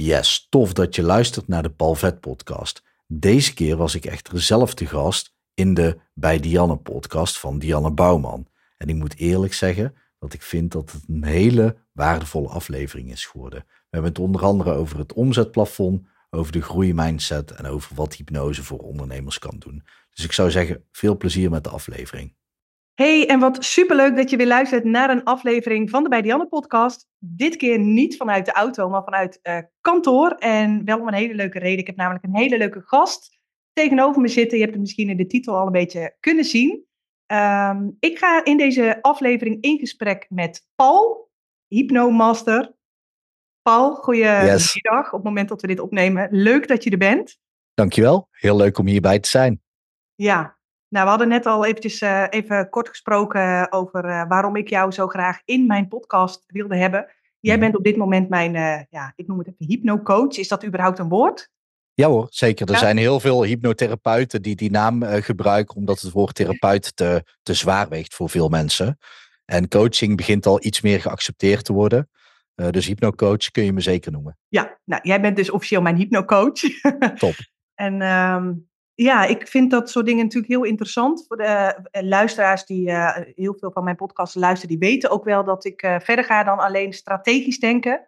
Yes, tof dat je luistert naar de Palvet podcast. Deze keer was ik echter zelf te gast in de Bij Dianne podcast van Dianne Bouwman. En ik moet eerlijk zeggen dat ik vind dat het een hele waardevolle aflevering is geworden. We hebben het onder andere over het omzetplafond, over de groeimindset en over wat hypnose voor ondernemers kan doen. Dus ik zou zeggen, veel plezier met de aflevering. Hey, en wat superleuk dat je weer luistert naar een aflevering van de Bij Dianne podcast. Dit keer niet vanuit de auto, maar vanuit uh, kantoor. En wel om een hele leuke reden. Ik heb namelijk een hele leuke gast tegenover me zitten. Je hebt het misschien in de titel al een beetje kunnen zien. Um, ik ga in deze aflevering in gesprek met Paul, hypnomaster. Paul, goedemiddag yes. op het moment dat we dit opnemen. Leuk dat je er bent. Dankjewel, heel leuk om hierbij te zijn. Ja, nou, we hadden net al eventjes uh, even kort gesproken over uh, waarom ik jou zo graag in mijn podcast wilde hebben. Jij mhm. bent op dit moment mijn, uh, ja, ik noem het even hypnocoach. Is dat überhaupt een woord? Ja hoor, zeker. Er ja. zijn heel veel hypnotherapeuten die die naam gebruiken omdat het woord therapeut te, te zwaar weegt voor veel mensen. En coaching begint al iets meer geaccepteerd te worden. dus hypnocoach kun je me zeker noemen. Ja, nou jij bent dus officieel mijn hypnocoach. Top. en um, ja, ik vind dat soort dingen natuurlijk heel interessant. Voor de uh, luisteraars die uh, heel veel van mijn podcast luisteren, die weten ook wel dat ik uh, verder ga dan alleen strategisch denken.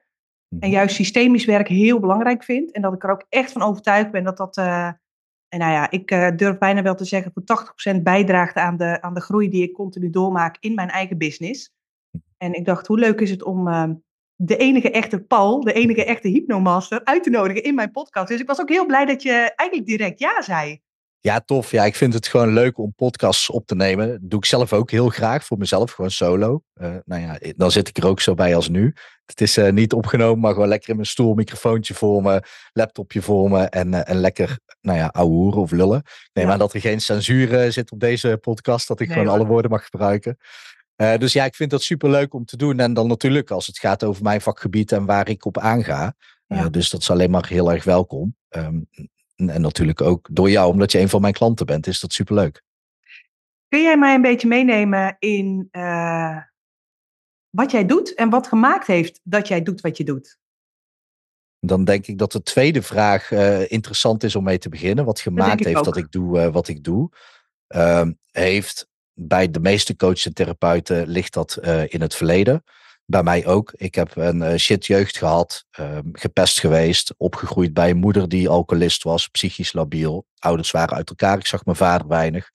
En Mhm. juist systemisch werk heel belangrijk vind. En dat ik er ook echt van overtuigd ben dat dat, en nou ja, ik durf bijna wel te zeggen, voor 80% bijdraagt aan de, aan de groei die ik continu doormaak in mijn eigen business. En ik dacht, hoe leuk is het om de enige echte Paul, de enige echte hypnomaster, uit te nodigen in mijn podcast. Dus ik was ook heel blij dat je eigenlijk direct ja zei. Ja, tof. Ja, ik vind het gewoon leuk om podcasts op te nemen. Dat doe ik zelf ook heel graag voor mezelf, gewoon solo. Uh, nou ja, dan zit ik er ook zo bij als nu. Het is uh, niet opgenomen, maar gewoon lekker in mijn stoel, microfoontje voor me, laptopje voor me en, uh, en lekker, nou ja, ouwehoeren of lullen. Ja. aan dat er geen censuur zit op deze podcast, dat ik nee, gewoon hoor. alle woorden mag gebruiken. Uh, dus ja, ik vind dat super leuk om te doen. En dan natuurlijk als het gaat over mijn vakgebied en waar ik op aanga. Ja. Uh, dus dat is alleen maar heel erg welkom. Um, en natuurlijk ook door jou, omdat je een van mijn klanten bent, is dat super leuk. Kun jij mij een beetje meenemen in uh, wat jij doet en wat gemaakt heeft dat jij doet wat je doet? Dan denk ik dat de tweede vraag interessant is om mee te beginnen. Wat gemaakt heeft ook. dat ik doe wat ik doe. heeft bij de meeste coaches en therapeuten ligt dat uh, in het verleden. Bij mij ook. Ik heb een uh, shit jeugd gehad, uh, gepest geweest, opgegroeid bij een moeder die alcoholist was, psychisch labiel. Ouders waren uit elkaar, ik zag mijn vader weinig.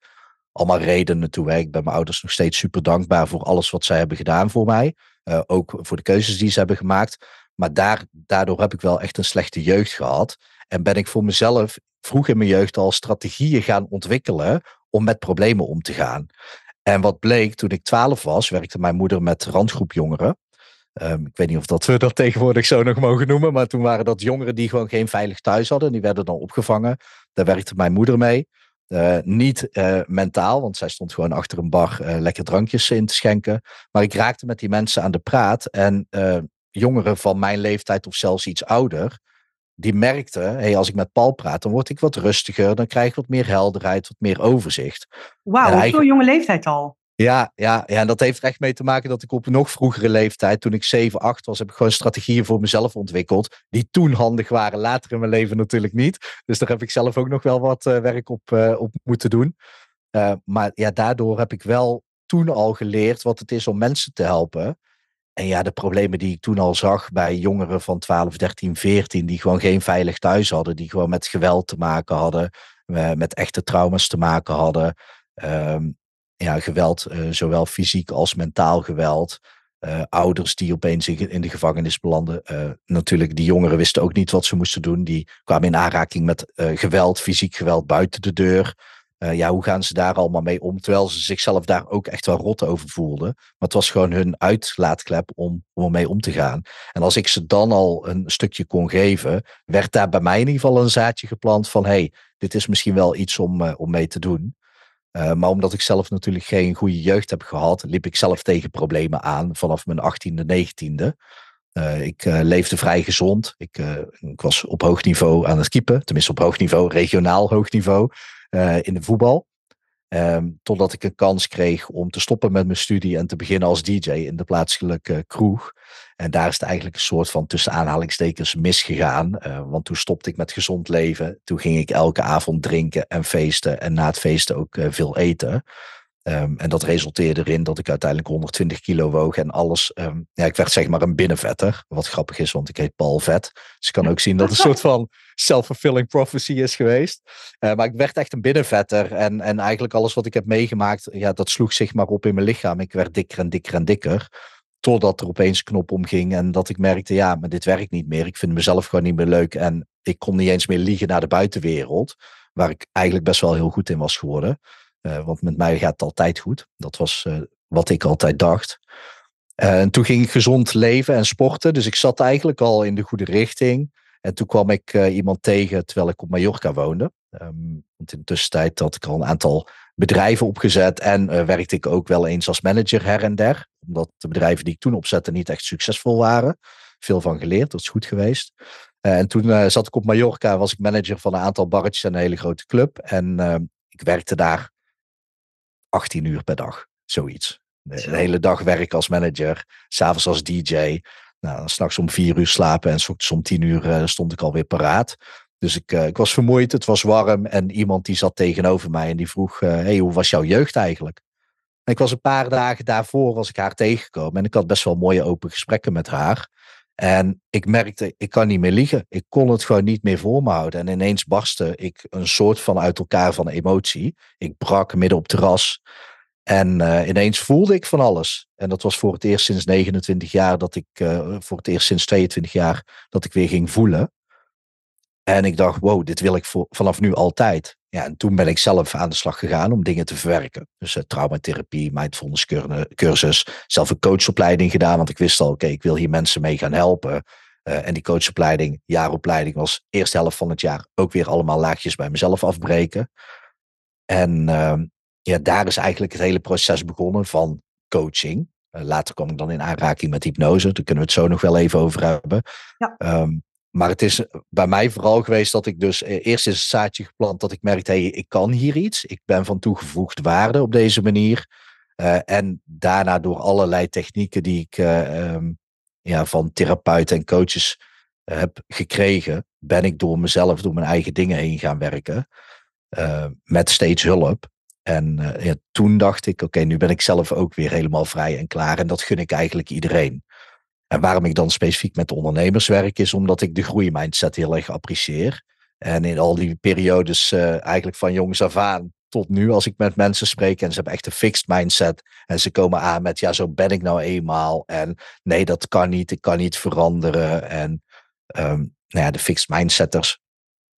Allemaal redenen toe. Ik ben mijn ouders nog steeds super dankbaar voor alles wat zij hebben gedaan voor mij. Uh, ook voor de keuzes die ze hebben gemaakt. Maar daar, daardoor heb ik wel echt een slechte jeugd gehad. En ben ik voor mezelf vroeg in mijn jeugd al strategieën gaan ontwikkelen om met problemen om te gaan. En wat bleek, toen ik 12 was, werkte mijn moeder met randgroep jongeren. Um, ik weet niet of dat we dat tegenwoordig zo nog mogen noemen, maar toen waren dat jongeren die gewoon geen veilig thuis hadden. Die werden dan opgevangen. Daar werkte mijn moeder mee. Uh, niet uh, mentaal, want zij stond gewoon achter een bar uh, lekker drankjes in te schenken. Maar ik raakte met die mensen aan de praat. En jongeren van mijn leeftijd of zelfs iets ouder, die merkte, hey, als ik met Paul praat, dan word ik wat rustiger, dan krijg ik wat meer helderheid, wat meer overzicht. Wauw, op eigen... zo'n jonge leeftijd al. Ja, ja, ja, en dat heeft echt mee te maken dat ik op een nog vroegere leeftijd, toen ik 7, 8 was, heb ik gewoon strategieën voor mezelf ontwikkeld. Die toen handig waren, later in mijn leven natuurlijk niet. Dus daar heb ik zelf ook nog wel wat uh, werk op, uh, op moeten doen. Uh, maar ja, daardoor heb ik wel toen al geleerd wat het is om mensen te helpen. En ja, de problemen die ik toen al zag bij jongeren van 12, 13, 14, die gewoon geen veilig thuis hadden, die gewoon met geweld te maken hadden, met echte trauma's te maken hadden. Um, ja, geweld, uh, zowel fysiek als mentaal geweld. Uh, ouders die opeens in de gevangenis belanden. Natuurlijk, die jongeren wisten ook niet wat ze moesten doen. Die kwamen in aanraking met geweld, fysiek geweld buiten de deur. Uh, ja, hoe gaan ze daar allemaal mee om? Terwijl ze zichzelf daar ook echt wel rot over voelden. Maar het was gewoon hun uitlaatklep om, om ermee om te gaan. En als ik ze dan al een stukje kon geven, werd daar bij mij in ieder geval een zaadje geplant van: hey, dit is misschien wel iets om, uh, om mee te doen. Uh, maar omdat ik zelf natuurlijk geen goede jeugd heb gehad, liep ik zelf tegen problemen aan vanaf mijn 18e, 19e. ik leefde vrij gezond. Ik, ik was op hoog niveau aan het keepen, tenminste op hoog niveau, regionaal hoog niveau. Uh, in de voetbal. Ehm, totdat ik een kans kreeg om te stoppen met mijn studie en te beginnen als DJ in de plaatselijke kroeg. En daar is het eigenlijk een soort van tussen aanhalingstekens misgegaan. Uh, want toen stopte ik met gezond leven. Toen ging ik elke avond drinken en feesten. En na het feesten ook veel eten. Um, en dat resulteerde erin dat ik uiteindelijk 120 kilo woog en alles. Um, ja, ik werd zeg maar een binnenvetter. Wat grappig is, want ik heet Paul. Dus ik kan ook zien dat het een soort van self-fulfilling prophecy is geweest. Uh, maar ik werd echt een binnenvetter. En, en eigenlijk alles wat ik heb meegemaakt, ja, dat sloeg zich maar op in mijn lichaam. Ik werd dikker en dikker en dikker. Totdat er opeens een knop omging en dat ik merkte, ja, maar dit werkt niet meer. Ik vind mezelf gewoon niet meer leuk. En ik kon niet eens meer liegen naar de buitenwereld. Waar ik eigenlijk best wel heel goed in was geworden. Uh, want met mij gaat het altijd goed. Dat was uh, wat ik altijd dacht. En toen ging ik gezond leven en sporten. Dus ik zat eigenlijk al in de goede richting. En toen kwam ik iemand tegen terwijl ik op Mallorca woonde. Um, want in de tussentijd had ik al een aantal bedrijven opgezet. En werkte ik ook wel eens als manager her en der. Omdat de bedrijven die ik toen opzette niet echt succesvol waren. Veel van geleerd, dat is goed geweest. en toen zat ik op Mallorca, was ik manager van een aantal barretjes en een hele grote club. En ehm, ik werkte daar 18 uur per dag, zoiets. De, hele dag werk als manager, s'avonds als DJ. Nou, s'nachts om vier uur slapen en s om tien uur uh, stond ik alweer paraat. Dus ik, uh, ik was vermoeid, het was warm en iemand die zat tegenover mij en die vroeg, uh, hey, hoe was jouw jeugd eigenlijk? En ik was een paar dagen daarvoor was ik haar tegengekomen en ik had best wel mooie open gesprekken met haar. En ik merkte, ik kan niet meer liegen. Ik kon het gewoon niet meer voor me houden. En ineens barstte ik een soort van uit elkaar van emotie. Ik brak midden op terras. En uh, ineens voelde ik van alles. En dat was voor het eerst sinds 29 jaar dat ik, uh, voor het eerst sinds 22 jaar, dat ik weer ging voelen. En ik dacht, wow, dit wil ik vanaf nu altijd. Ja, en toen ben ik zelf aan de slag gegaan om dingen te verwerken. Dus uh, traumatherapie, mindfulness cursus, zelf een coachopleiding gedaan, want ik wist al, oké, ik wil hier mensen mee gaan helpen. Uh, en die coachopleiding, jaaropleiding, was eerste helft van het jaar ook weer allemaal laagjes bij mezelf afbreken. En uh, ja, daar is eigenlijk het hele proces begonnen van coaching. Uh, later kwam ik dan in aanraking met hypnose, daar kunnen we het zo nog wel even over hebben. Ja. Um, maar het is bij mij vooral geweest dat ik dus eh, eerst is het zaadje geplant dat ik merkte, hey, ik kan hier iets. Ik ben van toegevoegde waarde op deze manier. Uh, en daarna door allerlei technieken die ik um, ja, van therapeuten en coaches heb gekregen, ben ik door mezelf, door mijn eigen dingen heen gaan werken. met steeds hulp. En toen dacht ik, oké, nu ben ik zelf ook weer helemaal vrij en klaar. En dat gun ik eigenlijk iedereen. En waarom ik dan specifiek met ondernemers werk, is omdat ik de groeimindset heel erg apprecieer. En in al die periodes, uh, eigenlijk van jongs af aan tot nu, als ik met mensen spreek en ze hebben echt een fixed mindset. En ze komen aan met, ja, zo ben ik nou eenmaal. En nee, dat kan niet, ik kan niet veranderen. En um, nou ja, de fixed mindsetters,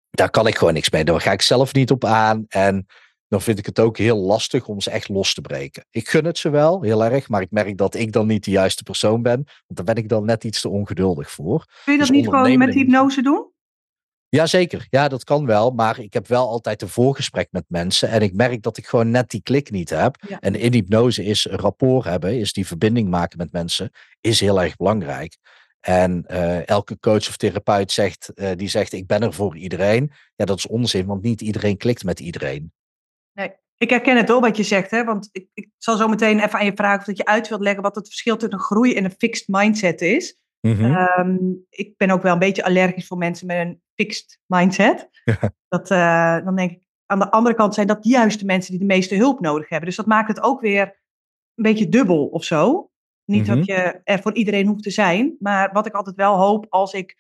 daar kan ik gewoon niks mee. Daar ga ik zelf niet op aan. En dan vind ik het ook heel lastig om ze echt los te breken. Ik gun het ze wel, heel erg, maar ik merk dat ik dan niet de juiste persoon ben. Want daar ben ik dan net iets te ongeduldig voor. Kun je dat dus niet gewoon met hypnose doen? Jazeker, ja, dat kan wel. Maar ik heb wel altijd een voorgesprek met mensen. En ik merk dat ik gewoon net die klik niet heb. En in hypnose is rapport hebben, is die verbinding maken met mensen, is heel erg belangrijk. En uh, elke coach of therapeut zegt, uh, die zegt, ik ben er voor iedereen. Ja, dat is onzin, want niet iedereen klikt met iedereen. Nee, ik herken het wel wat je zegt, hè? want ik, ik zal zo meteen even aan je vragen of dat je uit wilt leggen wat het verschil tussen een groei en een fixed mindset is. Mm -hmm. ik ben ook wel een beetje allergisch voor mensen met een fixed mindset. Dat, uh, dan denk ik, aan de andere kant zijn dat juist de mensen die de meeste hulp nodig hebben. Dus dat maakt het ook weer een beetje dubbel of zo. Niet mm -hmm. dat je er voor iedereen hoeft te zijn, maar wat ik altijd wel hoop als ik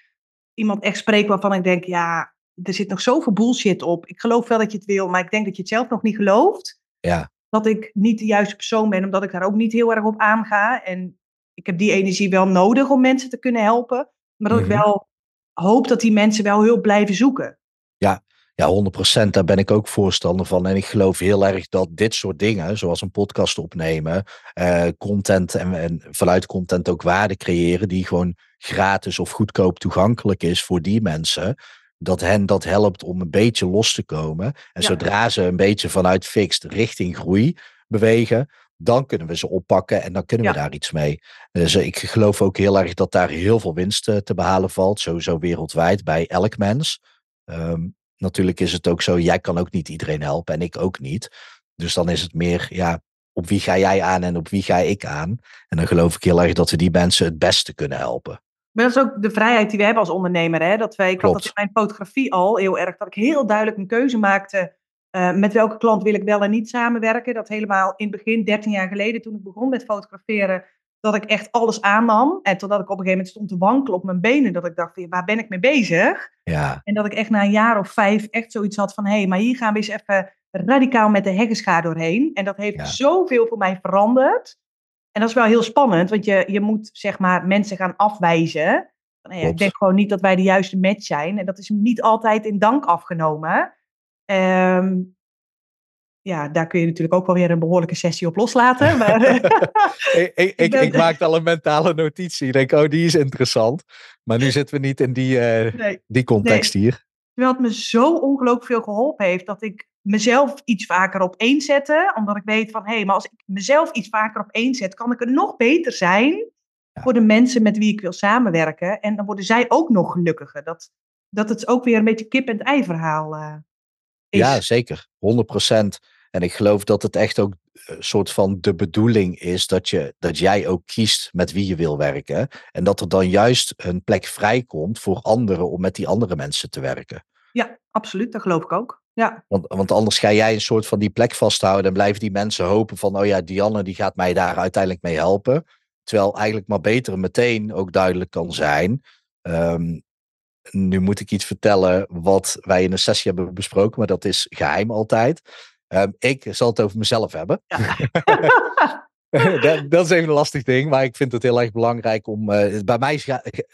iemand echt spreek waarvan ik denk, ja, er zit nog zoveel bullshit op. Ik geloof wel dat je het wil, maar ik denk dat je het zelf nog niet gelooft. Ja. Dat ik niet de juiste persoon ben, omdat ik daar ook niet heel erg op aanga. En ik heb die energie wel nodig om mensen te kunnen helpen. Maar dat ik mhm. wel hoop dat die mensen wel heel blijven zoeken. Ja, ja, 100%. Daar ben ik ook voorstander van. En ik geloof heel erg dat dit soort dingen, zoals een podcast opnemen, uh, content en, en, vanuit content ook waarde creëren, die gewoon gratis of goedkoop toegankelijk is voor die mensen, dat hen dat helpt om een beetje los te komen. En zodra ze een beetje vanuit fixed richting groei bewegen, dan kunnen we ze oppakken en dan kunnen we daar iets mee. Dus eh, ik geloof ook heel erg dat daar heel veel winst te behalen valt, sowieso wereldwijd bij elk mens. Um, natuurlijk is het ook zo, jij kan ook niet iedereen helpen en ik ook niet. Dus dan is het meer, ja, op wie ga jij aan en op wie ga ik aan? En dan geloof ik heel erg dat we die mensen het beste kunnen helpen. Maar dat is ook de vrijheid die we hebben als ondernemer. Hè? Dat wij, ik had dat in mijn fotografie al heel erg, dat ik heel duidelijk een keuze maakte. Uh, met welke klant wil ik wel en niet samenwerken. Dat helemaal in het begin, 13 jaar geleden, toen ik begon met fotograferen, dat ik echt alles aannam. En totdat ik op een gegeven moment stond te wankelen op mijn benen. Dat ik dacht, waar ben ik mee bezig? Ja. En dat ik echt na een jaar of vijf echt zoiets had van... hé, hey, maar hier gaan we eens even radicaal met de heggenschaar doorheen. En dat heeft zoveel voor mij veranderd. En dat is wel heel spannend, want je, je moet zeg maar mensen gaan afwijzen. Nou ja, ik denk gewoon niet dat wij de juiste match zijn. En dat is niet altijd in dank afgenomen. Um, ja, daar kun je natuurlijk ook wel weer een behoorlijke sessie op loslaten. Maar, ik, ik, ik, ik maak al een mentale notitie. Ik denk, oh, die is interessant. Maar nu zitten we niet in die, uh, die context nee. hier. Terwijl het me zo ongelooflijk veel geholpen heeft dat ik mezelf iets vaker op één zette. Omdat ik weet van, hé, hey, maar als ik mezelf iets vaker op één zet, kan ik er nog beter zijn voor de mensen met wie ik wil samenwerken. En dan worden zij ook nog gelukkiger. Dat, dat het ook weer een beetje kip-en-ei verhaal uh, is. Ja, zeker. 100% En ik geloof dat het echt ook een eh, soort van de bedoeling is dat, je, dat jij ook kiest met wie je wil werken. En dat er dan juist een plek vrijkomt voor anderen om met die andere mensen te werken. Ja, absoluut. Dat geloof ik ook. Ja. Want, want anders ga jij een soort van die plek vasthouden en blijven die mensen hopen van, oh ja, Dianne die gaat mij daar uiteindelijk mee helpen. Terwijl eigenlijk maar beter meteen ook duidelijk kan zijn. Um, nu moet ik iets vertellen wat wij in een sessie hebben besproken, maar dat is geheim altijd. Um, ik zal het over mezelf hebben. Ja. dat, dat, is even een lastig ding, maar ik vind het heel erg belangrijk om. Uh, bij mij is,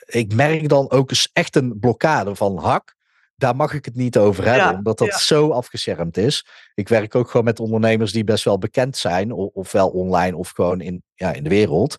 ik merk dan ook eens echt een blokkade van hak daar mag ik het niet over hebben, omdat dat zo afgeschermd is. Ik werk ook gewoon met ondernemers die best wel bekend zijn, ofwel online of gewoon in, ja, in de wereld.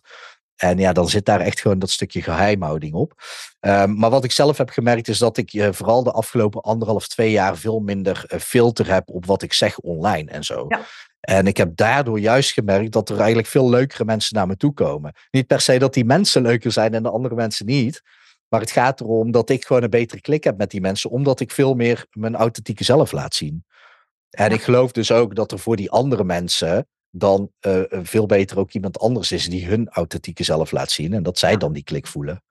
En ja, dan zit daar echt gewoon dat stukje geheimhouding op. Um, maar wat ik zelf heb gemerkt is dat ik uh, vooral de afgelopen anderhalf, twee jaar veel minder uh, filter heb op wat ik zeg online en zo. Ja. En ik heb daardoor juist gemerkt dat er eigenlijk veel leukere mensen naar me toe komen. Niet per se dat die mensen leuker zijn en de andere mensen niet. Maar het gaat erom dat ik gewoon een betere klik heb met die mensen, omdat ik veel meer mijn authentieke zelf laat zien. En ik geloof dus ook dat er voor die andere mensen dan uh, veel beter ook iemand anders is die hun authentieke zelf laat zien en dat zij dan die klik voelen.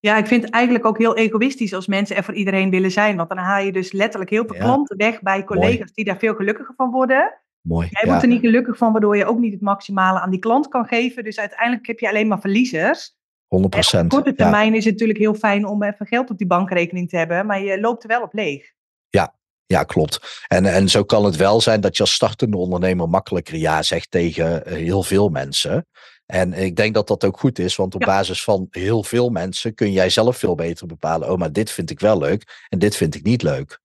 Ja, ik vind het eigenlijk ook heel egoïstisch als mensen er voor iedereen willen zijn. Want dan haal je dus letterlijk heel veel klanten weg bij collega's Mooi. die daar veel gelukkiger van worden. Mooi. Jij wordt er niet gelukkig van, waardoor je ook niet het maximale aan die klant kan geven. Dus uiteindelijk heb je alleen maar verliezers. 100 procent. Op korte termijn is het natuurlijk heel fijn om even geld op die bankrekening te hebben, maar je loopt er wel op leeg. Ja, ja, klopt. En, en zo kan het wel zijn dat je als startende ondernemer makkelijker ja zegt tegen eh, heel veel mensen. En ik denk dat dat ook goed is, want op basis van heel veel mensen kun jij zelf veel beter bepalen. Oh, maar dit vind ik wel leuk en dit vind ik niet leuk.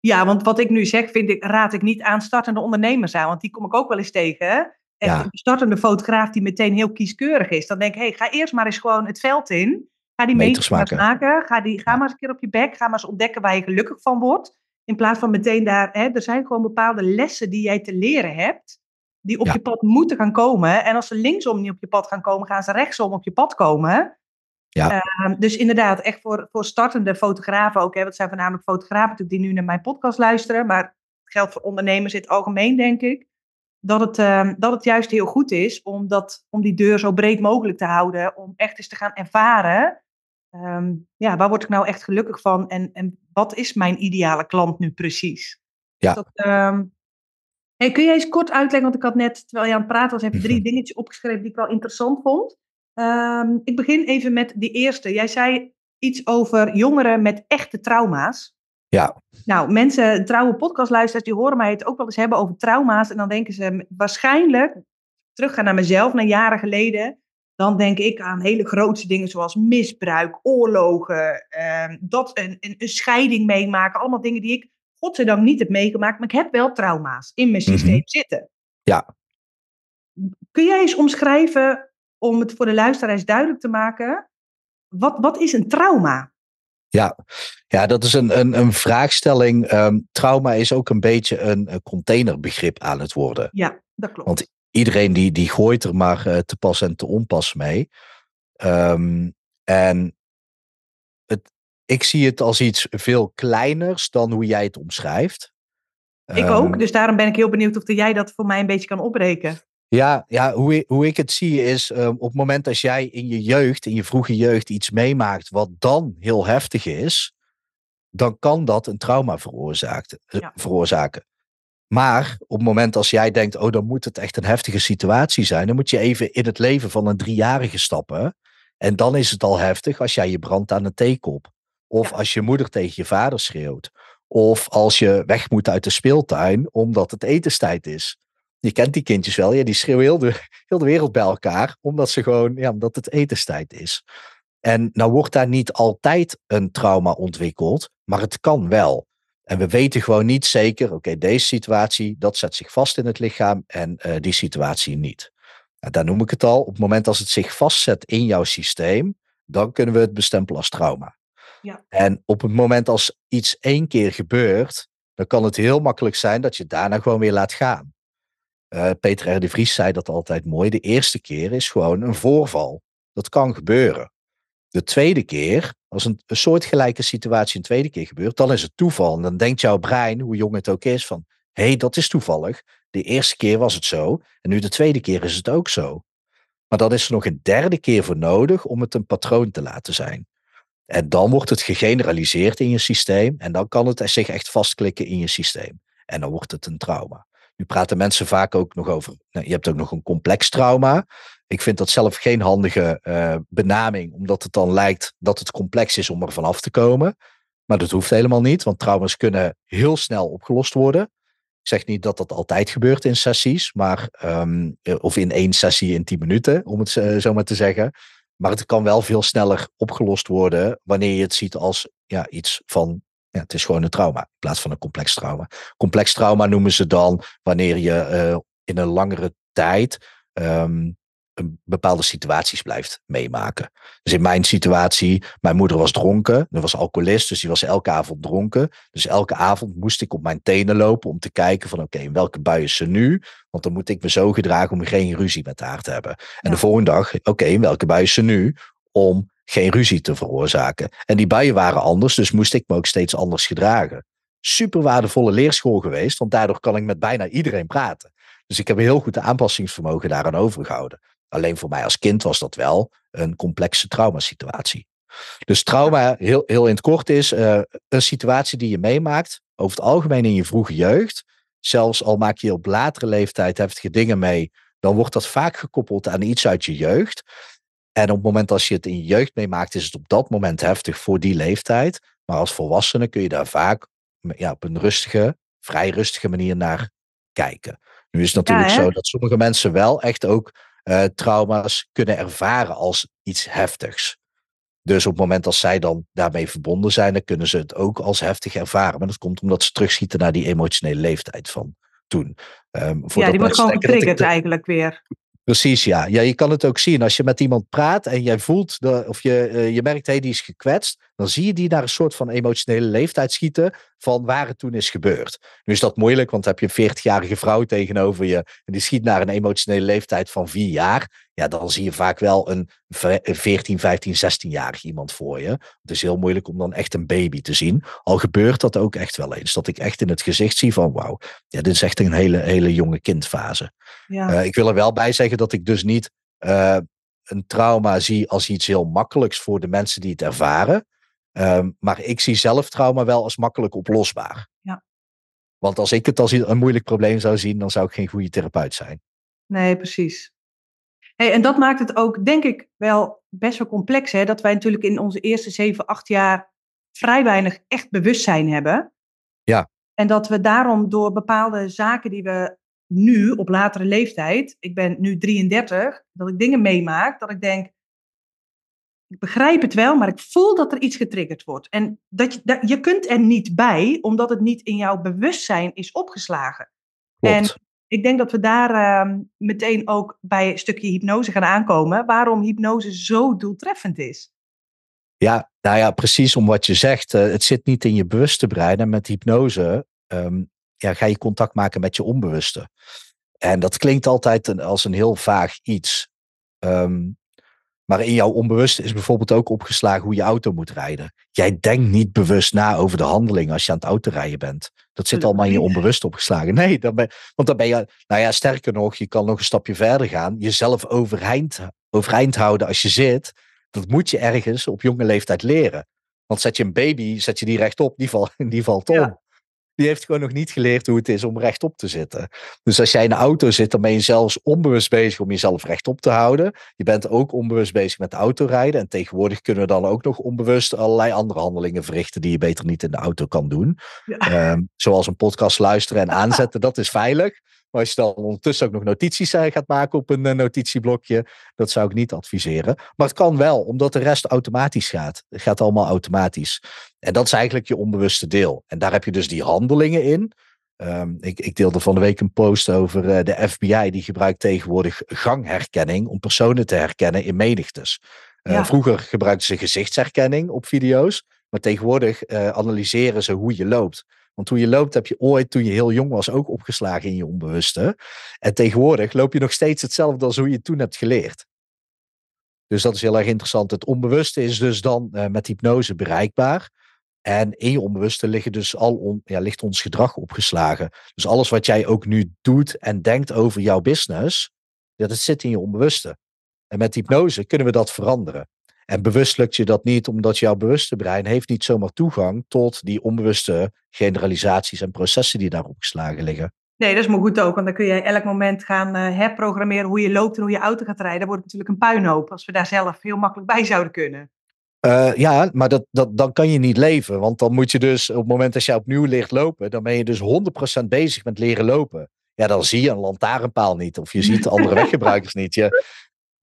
Ja, want wat ik nu zeg, vind ik, raad ik niet aan startende ondernemers aan. Want die kom ik ook wel eens tegen. En ja. een startende fotograaf die meteen heel kieskeurig is. Dan denk ik, hey, ga eerst maar eens gewoon het veld in. Ga die meters, maken. maken. Ga, die, ga maar eens een keer op je bek. Ga maar eens ontdekken waar je gelukkig van wordt. In plaats van meteen daar, hè, er zijn gewoon bepaalde lessen die jij te leren hebt. Die op je pad moeten gaan komen. En als ze linksom niet op je pad gaan komen, gaan ze rechtsom op je pad komen. Ja. Uh, dus inderdaad, echt voor, voor startende fotografen ook. Hè, het zijn voornamelijk fotografen die nu naar mijn podcast luisteren. Maar het geldt voor ondernemers in het algemeen, denk ik dat het, uh, dat het juist heel goed is om, dat, om die deur zo breed mogelijk te houden. Om echt eens te gaan ervaren. Um, ja, waar word ik nou echt gelukkig van? En, en wat is mijn ideale klant nu precies? Ja. Dat, um, hey, kun jij eens kort uitleggen? Want ik had net, terwijl je aan het praten was, even drie dingetjes opgeschreven die ik wel interessant vond. Um, ik begin even met die eerste. Jij zei iets over jongeren met echte trauma's. Ja. Nou, mensen, trouwe podcastluisteraars, die horen mij het ook wel eens hebben over trauma's. En dan denken ze waarschijnlijk, teruggaan naar mezelf, naar jaren geleden. Dan denk ik aan hele grootste dingen zoals misbruik, oorlogen, eh, dat, een, een, een, scheiding meemaken. Allemaal dingen die ik godzijdank niet heb meegemaakt. Maar ik heb wel trauma's in mijn systeem mm -hmm. zitten. Ja. Kun jij eens omschrijven, om het voor de luisteraars duidelijk te maken, wat, wat is een trauma? Ja, ja dat is een, een, een vraagstelling. Um, trauma is ook een beetje een, containerbegrip aan het worden. Ja, dat klopt. Want iedereen die, die gooit er maar uh, te pas en te onpas mee. Um, en het, ik zie het als iets veel kleiners dan hoe jij het omschrijft. Ik ook, dus daarom ben ik heel benieuwd of jij dat voor mij een beetje kan opbreken. Ja, ja hoe, ik, hoe ik het zie is um, op het moment dat jij in je jeugd, in je vroege jeugd, iets meemaakt wat dan heel heftig is, dan kan dat een trauma veroorzaken. Maar op het moment als jij denkt, oh, dan moet het echt een heftige situatie zijn, dan moet je even in het leven van een driejarige stappen. En dan is het al heftig als jij je brandt aan de theekop. Of als je moeder tegen je vader schreeuwt. Of als je weg moet uit de speeltuin omdat het etenstijd is. Je kent die kindjes wel, ja, die schreeuwen heel de, heel de wereld bij elkaar, omdat ze gewoon, ja, omdat het etenstijd is. En nou wordt daar niet altijd een trauma ontwikkeld, maar het kan wel. En we weten gewoon niet zeker, oké, deze situatie, dat zet zich vast in het lichaam en uh, die situatie niet. Nou, daar noem ik het al. Op het moment als het zich vastzet in jouw systeem, dan kunnen we het bestempelen als trauma. Ja. En op het moment als iets één keer gebeurt, dan kan het heel makkelijk zijn dat je daarna gewoon weer laat gaan. Uh, Peter R. de Vries zei dat altijd mooi. De eerste keer is gewoon een voorval. Dat kan gebeuren. De tweede keer, als een, een soortgelijke situatie een tweede keer gebeurt, dan is het toeval. En dan denkt jouw brein, hoe jong het ook is, van hé, hey, dat is toevallig. De eerste keer was het zo en nu de tweede keer is het ook zo. Maar dan is er nog een derde keer voor nodig om het een patroon te laten zijn. En dan wordt het gegeneraliseerd in je systeem en dan kan het zich echt vastklikken in je systeem. En dan wordt het een trauma. Nu praten mensen vaak ook nog over, nou, je hebt ook nog een complex trauma. Ik vind dat zelf geen handige uh, benaming, omdat het dan lijkt dat het complex is om er vanaf te komen. Maar dat hoeft helemaal niet, want trauma's kunnen heel snel opgelost worden. Ik zeg niet dat dat altijd gebeurt in sessies, maar, um, of in één sessie in tien minuten, om het uh, zo maar te zeggen. Maar het kan wel veel sneller opgelost worden wanneer je het ziet als ja, iets van ja, het is gewoon een trauma in plaats van een complex trauma. Complex trauma noemen ze dan wanneer je uh, in een langere tijd um, een bepaalde situaties blijft meemaken. Dus in mijn situatie, mijn moeder was dronken, dat was alcoholist, dus die was elke avond dronken. Dus elke avond moest ik op mijn tenen lopen om te kijken van oké, in welke bui is ze nu? Want dan moet ik me zo gedragen om geen ruzie met haar te hebben. En de volgende dag, oké, in welke bui is ze nu? Om geen ruzie te veroorzaken. En die buien waren anders, dus moest ik me ook steeds anders gedragen. Super waardevolle leerschool geweest, want daardoor kan ik met bijna iedereen praten. Dus ik heb een heel goed aanpassingsvermogen daaraan overgehouden. Alleen voor mij als kind was dat wel een complexe traumasituatie. Dus trauma, heel, heel in het kort, is uh, een situatie die je meemaakt, over het algemeen in je vroege jeugd. Zelfs al maak je op latere leeftijd heftige dingen mee, dan wordt dat vaak gekoppeld aan iets uit je jeugd. En op het moment als je het in je jeugd meemaakt, is het op dat moment heftig voor die leeftijd. Maar als volwassene kun je daar vaak ja, op een rustige, vrij rustige manier naar kijken. Nu is het natuurlijk zo dat sommige mensen wel echt ook uh, trauma's kunnen ervaren als iets heftigs. Dus op het moment dat zij dan daarmee verbonden zijn, dan kunnen ze het ook als heftig ervaren. Maar dat komt omdat ze terugschieten naar die emotionele leeftijd van toen. Um, ja, die wordt gewoon getriggerd eigenlijk weer. Precies, ja. ja. Je kan het ook zien. Als je met iemand praat en jij voelt, of je, uh, je merkt, hey, die is gekwetst, dan zie je die naar een soort van emotionele leeftijd schieten van waar het toen is gebeurd. Nu is dat moeilijk, want heb je een 40-jarige vrouw tegenover je en die schiet naar een emotionele leeftijd van vier jaar. Ja, dan zie je vaak wel een 14, 15, 16-jarig iemand voor je. Het is heel moeilijk om dan echt een baby te zien. Al gebeurt dat ook echt wel eens. Dat ik echt in het gezicht zie van wauw, ja, dit is echt een hele, hele jonge kindfase. Ja. Uh, ik wil er wel bij zeggen dat ik dus niet uh, een trauma zie als iets heel makkelijks voor de mensen die het ervaren. Um, maar ik zie zelf trauma wel als makkelijk oplosbaar. Ja. Want als ik het als een moeilijk probleem zou zien, dan zou ik geen goede therapeut zijn. Nee, precies. Hey, en dat maakt het ook, denk ik, wel best wel complex. Hè? Dat wij natuurlijk in onze eerste zeven, acht jaar vrij weinig echt bewustzijn hebben. Ja. En dat we daarom door bepaalde zaken die we nu op latere leeftijd, ik ben nu 33, dat ik dingen meemaak, dat ik denk, ik begrijp het wel, maar ik voel dat er iets getriggerd wordt. En dat je, dat, je kunt er niet bij, omdat het niet in jouw bewustzijn is opgeslagen. Klopt. En ik denk dat we daar uh, meteen ook bij een stukje hypnose gaan aankomen. Waarom hypnose zo doeltreffend is. Ja, nou ja, precies om wat je zegt. Uh, het zit niet in je bewuste brein. En met hypnose um, ja, ga je contact maken met je onbewuste. En dat klinkt altijd als een heel vaag iets. Um, Maar in jouw onbewuste is bijvoorbeeld ook opgeslagen hoe je auto moet rijden. Jij denkt niet bewust na over de handeling als je aan het autorijden bent. Dat zit allemaal in je onbewust opgeslagen. Nee, dan ben, want dan ben je, nou ja, sterker nog, je kan nog een stapje verder gaan. Jezelf overeind, overeind houden als je zit. Dat moet je ergens op jonge leeftijd leren. Want zet je een baby, zet je die rechtop, die, val, die valt om die heeft gewoon nog niet geleerd hoe het is om rechtop te zitten. Dus als jij in een auto zit, dan ben je zelfs onbewust bezig om jezelf rechtop te houden. Je bent ook onbewust bezig met autorijden. En tegenwoordig kunnen we dan ook nog onbewust allerlei andere handelingen verrichten die je beter niet in de auto kan doen. Ehm, zoals een podcast luisteren en aanzetten, dat is veilig. Maar als je dan ondertussen ook nog notities eh, gaat maken op een eh, notitieblokje, dat zou ik niet adviseren. Maar het kan wel, omdat de rest automatisch gaat. Het gaat allemaal automatisch. En dat is eigenlijk je onbewuste deel. En daar heb je dus die handelingen in. Um, ik, ik, deelde van de week een post over uh, de FBI, die gebruikt tegenwoordig gangherkenning om personen te herkennen in menigtes. Uh, Vroeger gebruikten ze gezichtsherkenning op video's, maar tegenwoordig uh, analyseren ze hoe je loopt. Want hoe je loopt heb je ooit, toen je heel jong was, ook opgeslagen in je onbewuste. En tegenwoordig loop je nog steeds hetzelfde als hoe je toen hebt geleerd. Dus dat is heel erg interessant. Het onbewuste is dus dan uh, met hypnose bereikbaar. En in je onbewuste liggen dus al on, ja, ligt ons gedrag opgeslagen. Dus alles wat jij ook nu doet en denkt over jouw business, dat zit in je onbewuste. En met hypnose kunnen we dat veranderen. En bewust lukt je dat niet, omdat jouw bewuste brein heeft niet zomaar toegang tot die onbewuste generalisaties en processen die daarop geslagen liggen. Nee, dat is maar goed ook, want dan kun je elk moment gaan uh, herprogrammeren hoe je loopt en hoe je auto gaat rijden. Dan wordt natuurlijk een puinhoop als we daar zelf heel makkelijk bij zouden kunnen. Uh, ja, maar dat, dat, dan kan je niet leven. Want dan moet je dus, op het moment dat je opnieuw leert lopen, dan ben je dus 100% bezig met leren lopen. Ja, dan zie je een lantaarnpaal niet. Of je ziet andere weggebruikers niet. Je,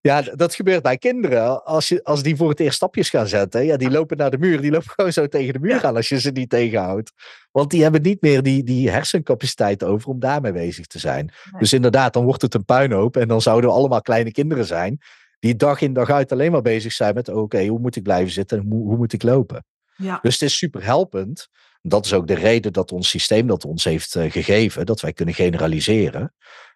ja, dat gebeurt bij kinderen. Als, je, als die voor het eerst stapjes gaan zetten, ja, die lopen naar de muur. Die lopen gewoon zo tegen de muur aan als je ze niet tegenhoudt. Want die hebben niet meer die, die hersencapaciteit over om daarmee bezig te zijn. Dus inderdaad, dan wordt het een puinhoop. En dan zouden we allemaal kleine kinderen zijn. Die dag in dag uit alleen maar bezig zijn met: oké, hoe moet ik blijven zitten en hoe, hoe moet ik lopen? Ja. Dus het is super helpend. Dat is ook de reden dat ons systeem dat ons heeft uh, gegeven, dat wij kunnen generaliseren.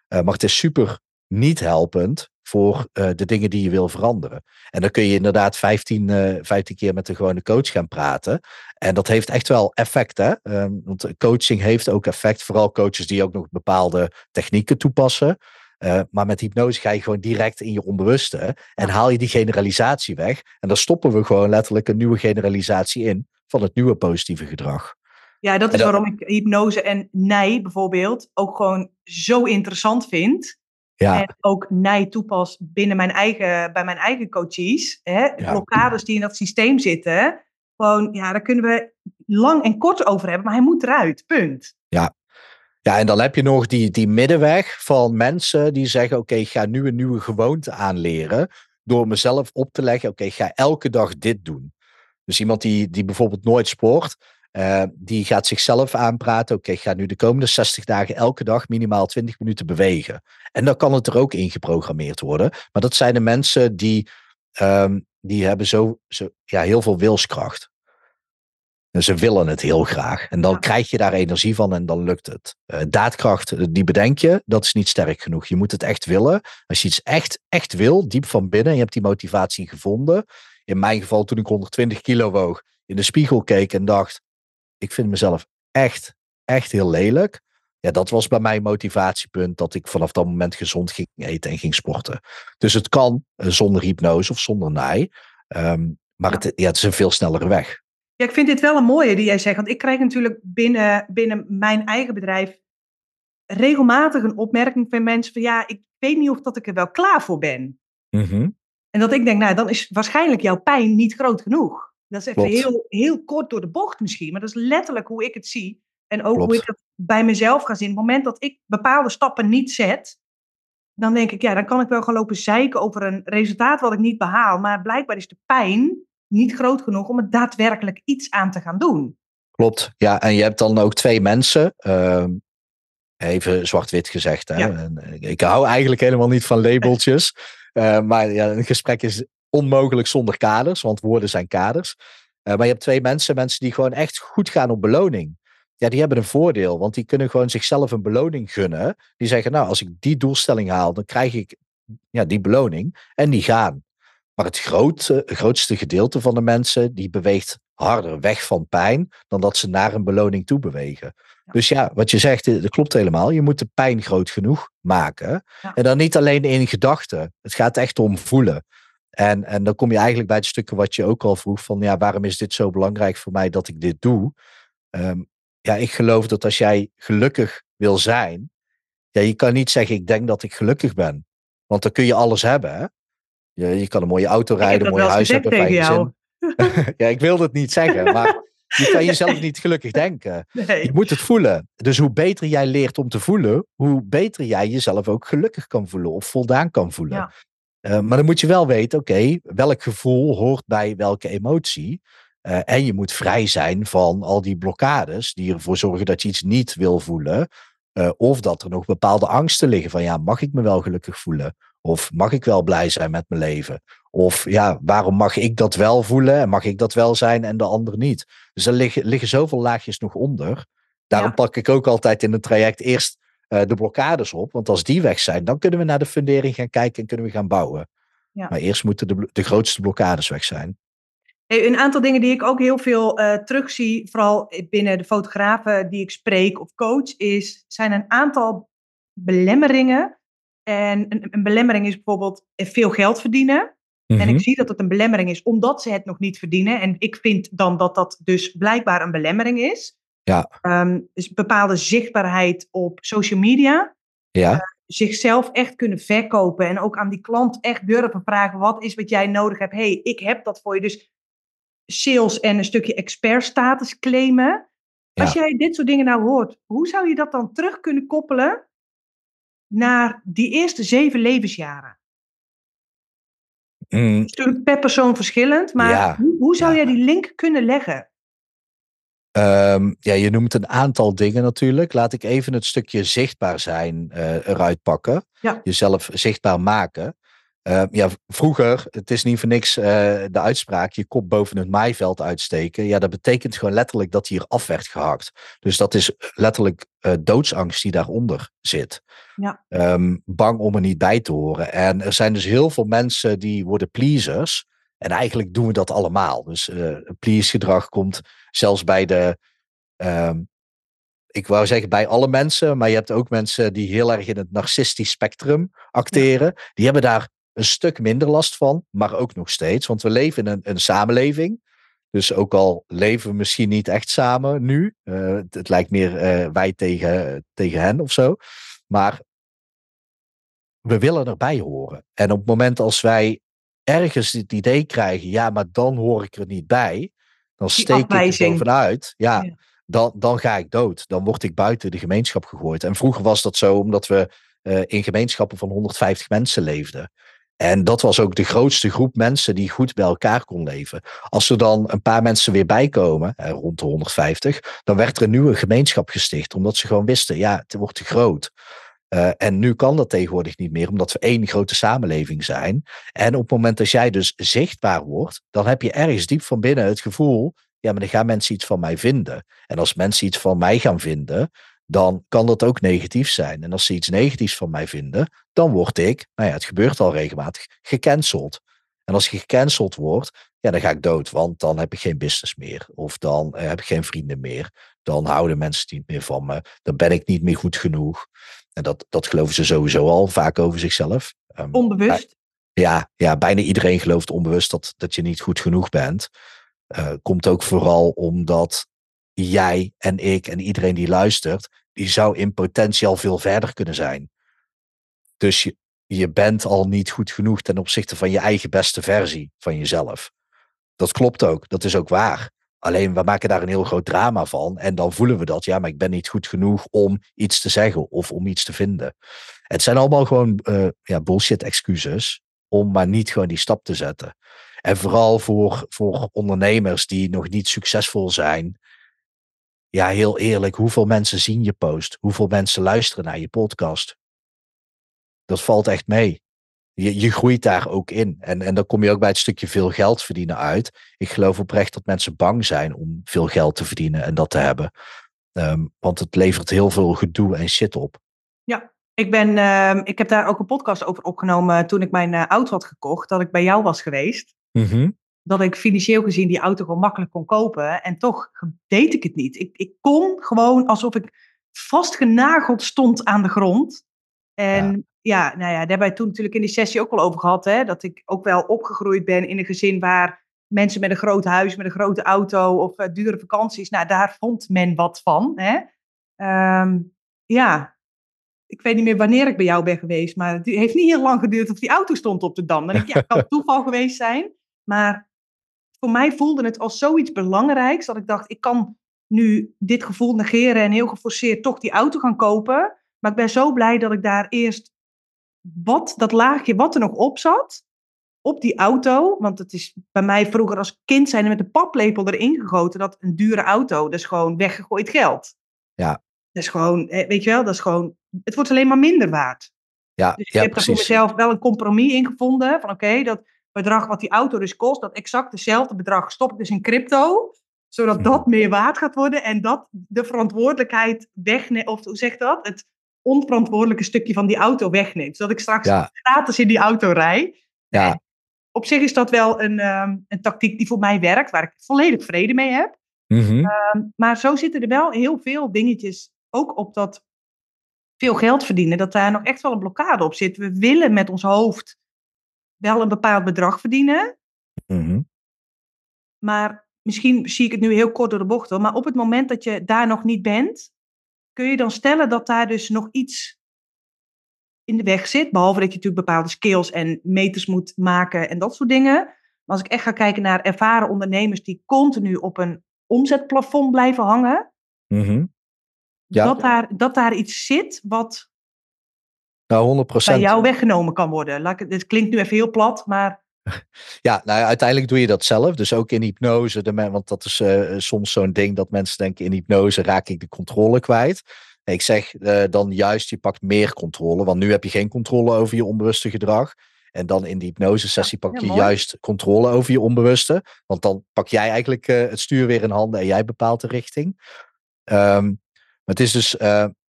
Uh, maar het is super niet helpend voor uh, de dingen die je wil veranderen. En dan kun je inderdaad 15, uh, 15 keer met een gewone coach gaan praten. En dat heeft echt wel effect. Hè? Um, want coaching heeft ook effect. Vooral coaches die ook nog bepaalde technieken toepassen. Uh, maar met hypnose ga je gewoon direct in je onbewuste. En haal je die generalisatie weg. En dan stoppen we gewoon letterlijk een nieuwe generalisatie in van het nieuwe positieve gedrag. Ja, dat is dat... waarom ik hypnose en nee bijvoorbeeld ook gewoon zo interessant vind. Ja. En ook nij toepas binnen mijn eigen, bij mijn eigen coaches. Hè? Ja. Blokkades die in dat systeem zitten. Gewoon, ja, daar kunnen we lang en kort over hebben, maar hij moet eruit. Punt. Ja. Ja, en dan heb je nog die, die middenweg van mensen die zeggen: Oké, ik ga nu een nieuwe gewoonte aanleren. Door mezelf op te leggen: Oké, ik ga elke dag dit doen. Dus iemand die, die bijvoorbeeld nooit sport, uh, die gaat zichzelf aanpraten. Oké, okay, ik ga nu de komende 60 dagen elke dag minimaal 20 minuten bewegen. En dan kan het er ook in geprogrammeerd worden. Maar dat zijn de mensen die, um, die hebben zo, zo ja, heel veel wilskracht. En ze willen het heel graag. En dan ja. krijg je daar energie van en dan lukt het. Uh, daadkracht, die bedenk je, dat is niet sterk genoeg. Je moet het echt willen. Als je iets echt, echt wil, diep van binnen, en je hebt die motivatie gevonden. In mijn geval, toen ik 120 kilo woog, in de spiegel keek en dacht: ik vind mezelf echt, echt heel lelijk. Ja, dat was bij mij motivatiepunt dat ik vanaf dat moment gezond ging eten en ging sporten. Dus het kan uh, zonder hypnose of zonder naai. Um, maar. Het, ja, het is een veel snellere weg. Ja, ik vind dit wel een mooie die jij zegt. Want ik krijg natuurlijk binnen, binnen mijn eigen bedrijf regelmatig een opmerking van mensen van ja, ik weet niet of dat ik er wel klaar voor ben. Mm -hmm. En dat ik denk, nou, dan is waarschijnlijk jouw pijn niet groot genoeg. Dat is even heel, heel kort door de bocht misschien, maar dat is letterlijk hoe ik het zie. En ook Klopt. hoe ik het bij mezelf ga zien. Op het moment dat ik bepaalde stappen niet zet, dan denk ik, ja, dan kan ik wel gaan lopen zeiken over een resultaat wat ik niet behaal. Maar blijkbaar is de pijn niet groot genoeg om er daadwerkelijk iets aan te gaan doen. Klopt, ja. En je hebt dan ook twee mensen, uh, even zwart-wit gezegd. Hè? Ja. En, ik hou eigenlijk helemaal niet van labeltjes. uh, maar ja, een gesprek is onmogelijk zonder kaders, want woorden zijn kaders. Uh, maar je hebt twee mensen, mensen die gewoon echt goed gaan op beloning. Ja, die hebben een voordeel, want die kunnen gewoon zichzelf een beloning gunnen. Die zeggen, nou, als ik die doelstelling haal, dan krijg ik ja, die beloning. En die gaan. Maar het grote, grootste gedeelte van de mensen die beweegt harder weg van pijn dan dat ze naar een beloning toe bewegen. Dus ja, wat je zegt, dat klopt helemaal. Je moet de pijn groot genoeg maken. En dan niet alleen in gedachten. Het gaat echt om voelen. En, en dan kom je eigenlijk bij het stukje wat je ook al vroeg: van ja, waarom is dit zo belangrijk voor mij dat ik dit doe? Ehm, ja, ik geloof dat als jij gelukkig wil zijn, ja, je kan niet zeggen: ik denk dat ik gelukkig ben. Want dan kun je alles hebben. Hè? Je, je kan een mooie auto rijden, een mooi huis hebben, fijn gezin. ja, ik wilde het niet zeggen, maar je kan jezelf niet gelukkig denken. Nee. Je moet het voelen. Dus hoe beter jij leert om te voelen, hoe beter jij jezelf ook gelukkig kan voelen of voldaan kan voelen. Ja. Eh, maar dan moet je wel weten, oké, welk gevoel hoort bij welke emotie. Uh, en je moet vrij zijn van al die blokkades die ervoor zorgen dat je iets niet wil voelen. Uh, of dat er nog bepaalde angsten liggen van, ja, mag ik me wel gelukkig voelen? Of mag ik wel blij zijn met mijn leven? Of ja, waarom mag ik dat wel voelen en mag ik dat wel zijn en de ander niet? Dus er liggen, liggen zoveel laagjes nog onder. Daarom pak ik ook altijd in het traject eerst uh, de blokkades op. Want als die weg zijn, dan kunnen we naar de fundering gaan kijken en kunnen we gaan bouwen. Ja. Maar eerst moeten de, de grootste blokkades weg zijn. Hey, een aantal dingen die ik ook heel veel uh, terugzie, vooral binnen de fotografen die ik spreek of coach, is, zijn een aantal belemmeringen. En een, een belemmering is bijvoorbeeld veel geld verdienen. En ik mhm. zie dat het een belemmering is omdat ze het nog niet verdienen. En ik vind dan dat dat dus blijkbaar een belemmering is. Ja. Um, dus bepaalde zichtbaarheid op social media. Ja. Uh, zichzelf echt kunnen verkopen. En ook aan die klant echt durven vragen: wat is wat jij nodig hebt? hey, ik heb dat voor je. Dus sales en een stukje expertstatus claimen. Als jij dit soort dingen nou hoort, hoe zou je dat dan terug kunnen koppelen naar die eerste zeven levensjaren? Mm. is natuurlijk per persoon verschillend, maar hoe, hoe, zou jij die link kunnen leggen? Um, ja, je noemt een aantal dingen natuurlijk. Laat ik even het stukje zichtbaar zijn uh, eruit pakken. Ja. Jezelf zichtbaar maken. Uh, ja, vroeger, het is niet voor niks uh, de uitspraak, je kop boven het maaiveld uitsteken. Ja, dat betekent gewoon letterlijk dat hier af werd gehakt. Dus dat is letterlijk uh, doodsangst die daaronder zit. Ja. Um, bang om er niet bij te horen. En er zijn dus heel veel mensen die worden pleasers. En eigenlijk doen we dat allemaal. Dus please gedrag komt zelfs bij de, um, ik wou zeggen bij alle mensen, maar je hebt ook mensen die heel erg in het narcistisch spectrum acteren. Die hebben daar een stuk minder last van, maar ook nog steeds. Want we leven in een, een samenleving. Dus ook al leven we misschien niet echt samen nu. Uh, het, lijkt meer uh, wij tegen, tegen hen of zo. Maar we willen erbij horen. En op het moment als wij ergens het idee krijgen, ja, maar dan hoor ik er niet bij. Dan steek ik er bovenuit. Ja, ja, Dan, dan ga ik dood. Dan word ik buiten de gemeenschap gegooid. En vroeger was dat zo omdat we uh, in gemeenschappen van 150 mensen leefden. En dat was ook de grootste groep mensen die goed bij elkaar kon leven. Als er dan een paar mensen weer bijkomen, rond de 150, dan werd er een nieuwe gemeenschap gesticht. Omdat ze gewoon wisten, ja, het wordt te groot. Uh, en nu kan dat tegenwoordig niet meer, omdat we één grote samenleving zijn. En op het moment dat jij dus zichtbaar wordt, dan heb je ergens diep van binnen het gevoel, ja, maar dan gaan mensen iets van mij vinden. En als mensen iets van mij gaan vinden, dan kan dat ook negatief zijn. En als ze iets negatiefs van mij vinden, dan word ik, nou ja, het gebeurt al regelmatig, gecanceld. En als je gecanceld wordt, ja, dan ga ik dood, want dan heb ik geen business meer. Of dan eh, heb ik geen vrienden meer. Dan houden mensen niet meer van me. Dan ben ik niet meer goed genoeg. En dat, dat geloven ze sowieso al vaak over zichzelf. Um, onbewust? Ja, ja, bijna iedereen gelooft onbewust dat, dat je niet goed genoeg bent. Uh, komt ook vooral omdat jij en ik en iedereen die luistert, die zou in potentie al veel verder kunnen zijn. Dus je, je bent al niet goed genoeg ten opzichte van je eigen beste versie van jezelf. Dat klopt ook, dat is ook waar. Alleen we maken daar een heel groot drama van en dan voelen we dat, ja, maar ik ben niet goed genoeg om iets te zeggen of om iets te vinden. Het zijn allemaal gewoon uh, ja, bullshit excuses om maar niet gewoon die stap te zetten. En vooral voor, voor ondernemers die nog niet succesvol zijn, ja, heel eerlijk, hoeveel mensen zien je post? Hoeveel mensen luisteren naar je podcast? Dat valt echt mee. Je, je groeit daar ook in. En, en dan kom je ook bij het stukje veel geld verdienen uit. Ik geloof oprecht dat mensen bang zijn om veel geld te verdienen en dat te hebben. Um, want het levert heel veel gedoe en shit op. Ja, Ik, ben, ehm, ik heb daar ook een podcast over opgenomen toen ik mijn eh, auto had gekocht, dat ik bij jou was geweest. Mhm. Dat ik financieel gezien die auto gewoon makkelijk kon kopen. En toch deed ik het niet. Ik, ik kon gewoon alsof ik vastgenageld stond aan de grond. En ja. nou ja, daar hebben wij toen natuurlijk in die sessie ook wel over gehad. Hè, dat ik ook wel opgegroeid ben in een gezin waar mensen met een groot huis, met een grote auto of uh, dure vakanties, nou daar vond men wat van. Hè. Ehm, ja, ik weet niet meer wanneer ik bij jou ben geweest, maar het heeft niet heel lang geduurd of die auto stond op de dam. Dan denk ik, ja, het kan toeval geweest zijn. Maar voor mij voelde het als zoiets belangrijks dat ik dacht, ik kan nu dit gevoel negeren en heel geforceerd toch die auto gaan kopen. Maar ik ben zo blij dat ik daar eerst wat, dat laagje wat er nog op zat, op die auto. Want het is bij mij vroeger als kind zijn er met een paplepel erin gegoten dat een dure auto, dat is gewoon weggegooid geld. Ja. Dat is gewoon, weet je wel, dat is gewoon, het wordt alleen maar minder waard. Ja, dus ik ja, heb er voor mezelf wel een compromis in gevonden. Van oké, dat bedrag wat die auto dus kost, dat exact hetzelfde bedrag stop ik dus in crypto. Zodat dat Mhm. meer waard gaat worden en dat de verantwoordelijkheid wegneemt. Of hoe zegt dat? Het onverantwoordelijke stukje van die auto wegneemt. Zodat ik straks Ja. gratis in die auto rij. Ja. Op zich is dat wel een, ehm, een tactiek die voor mij werkt, waar ik volledig vrede mee heb. Mhm. Ehm, maar zo zitten er wel heel veel dingetjes ook op dat veel geld verdienen, dat daar nog echt wel een blokkade op zit. We willen met ons hoofd wel een bepaald bedrag verdienen, Mhm. maar misschien zie ik het nu heel kort door de bocht hoor, maar op het moment dat je daar nog niet bent, kun je dan stellen dat daar dus nog iets in de weg zit, behalve dat je natuurlijk bepaalde skills en meters moet maken en dat soort dingen. Maar als ik echt ga kijken naar ervaren ondernemers die continu op een omzetplafond blijven hangen, Mhm. Ja. dat, daar, dat daar iets zit wat Nou, 100 bij jou weggenomen kan worden. Het- klinkt nu even heel plat, maar Ja, nou ja, uiteindelijk doe je dat zelf. Dus ook in hypnose. De men, want dat is eh, soms zo'n ding dat mensen denken: in hypnose raak ik de controle kwijt. Nee, Ik zeg eh, dan juist, je pakt meer controle. Want nu heb je geen controle over je onbewuste gedrag. En dan in die hypnosesessie pak je juist controle over je onbewuste. Want dan pak jij eigenlijk eh, het stuur weer in handen en jij bepaalt de richting. Ehm, maar het is dus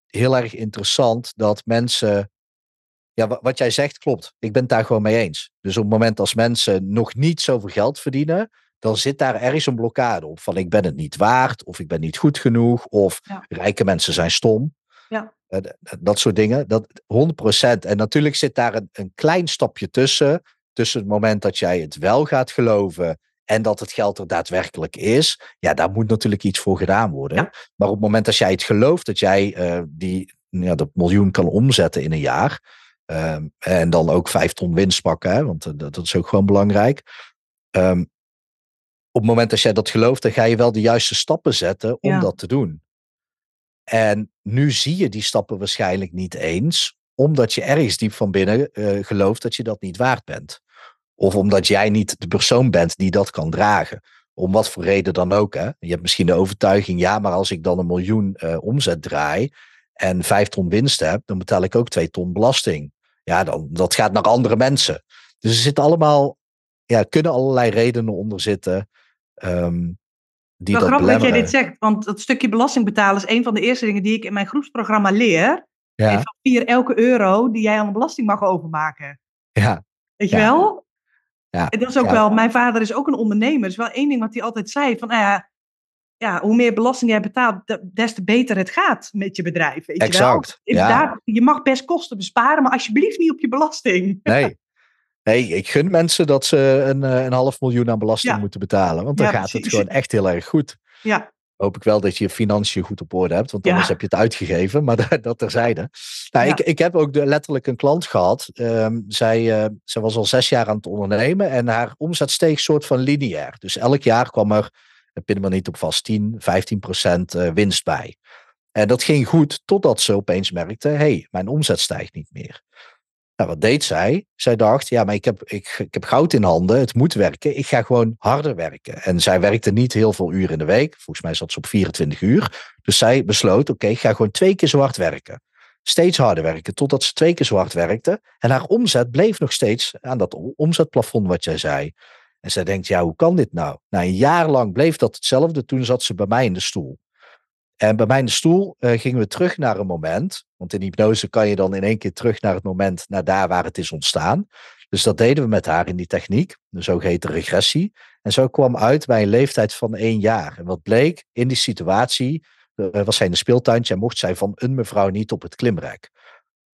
heel erg interessant dat mensen ja, wa- wat jij zegt klopt. Ik ben het daar gewoon mee eens. Dus op het moment als mensen nog niet zoveel geld verdienen, dan zit daar ergens een blokkade op. Van ik ben het niet waard, of ik ben niet goed genoeg, of Ja. rijke mensen zijn stom. Ja. Eh, dat soort dingen. Dat 100%. En natuurlijk zit daar een, een klein stapje tussen. Tussen het moment dat jij het wel gaat geloven en dat het geld er daadwerkelijk is. Ja, daar moet natuurlijk iets voor gedaan worden. Ja. Maar op het moment dat jij het gelooft dat jij eh, die, ja, dat miljoen kan omzetten in een jaar. Ehm, en dan ook vijf ton winst pakken, hè, want eh, dat, dat is ook gewoon belangrijk. Ehm, op het moment dat jij dat gelooft, dan ga je wel de juiste stappen zetten om Ja. dat te doen. En nu zie je die stappen waarschijnlijk niet eens, omdat je ergens diep van binnen eh, gelooft dat je dat niet waard bent. Of omdat jij niet de persoon bent die dat kan dragen. Om wat voor reden dan ook. Hè? Je hebt misschien de overtuiging, ja, maar als ik dan een miljoen eh, omzet draai en vijf ton winst heb, dan betaal ik ook twee ton belasting. Ja, dan, dat gaat naar andere mensen. Dus er zitten allemaal, ja, kunnen allerlei redenen onder zitten. ehm, die wel dat grappig dat jij dit zegt. Want dat stukje belasting betalen is een van de eerste dingen die ik in mijn groepsprogramma leer. Ja, En van vier elke euro die jij aan de belasting mag overmaken. ja, Weet je Ja. wel? ja. En dat is ook Ja. wel, mijn vader is ook een ondernemer. Dat is wel één ding wat hij altijd zei. Van, nou ja, ja, hoe meer belasting jij betaalt, de- des te beter het gaat met je bedrijf. Weet Exact, Je, wel? ja. Daar, je mag best kosten besparen, maar alsjeblieft niet op je belasting. Nee. Nee, ik gun mensen dat ze een, eh, een half miljoen aan belasting Ja. moeten betalen. Want dan Ja, gaat het gewoon echt heel erg goed. Ja, Hoop ik wel dat je je financiën goed op orde hebt. Want anders heb je het uitgegeven. Maar dat, dat terzijde. Nou, ik, ik heb ook de, letterlijk een klant gehad. Ehm, zij, eh, zij was al zes jaar aan het ondernemen. En haar omzet steeg soort van lineair. Dus elk jaar kwam er, ik pin me niet op vast, 10, 15 procent eh, winst bij. En dat ging goed totdat ze opeens merkte, hé, hey, mijn omzet stijgt niet meer. Nou, wat deed zij? Zij dacht, ja, maar ik heb, ik, ik heb goud in handen, het moet werken, ik ga gewoon harder werken. En zij werkte niet heel veel uren in de week, volgens mij zat ze op 24 uur. Dus zij besloot, oké, ik ga gewoon twee keer zo hard werken. Steeds harder werken, totdat ze twee keer zo hard werkte. En haar omzet bleef nog steeds aan dat omzetplafond wat jij zei. En zij denkt, ja, hoe kan dit nou? Nou, een jaar lang bleef dat hetzelfde, toen zat ze bij mij in de stoel. En bij mij in de stoel uh, gingen we terug naar een moment. Want in hypnose kan je dan in één keer terug naar het moment, naar daar waar het is ontstaan. Dus dat deden we met haar in die techniek, de zogeheten regressie. En zo kwam uit bij een leeftijd van één jaar. En wat bleek, in die situatie uh, was zij in een speeltuintje en mocht zij van een mevrouw niet op het klimrek.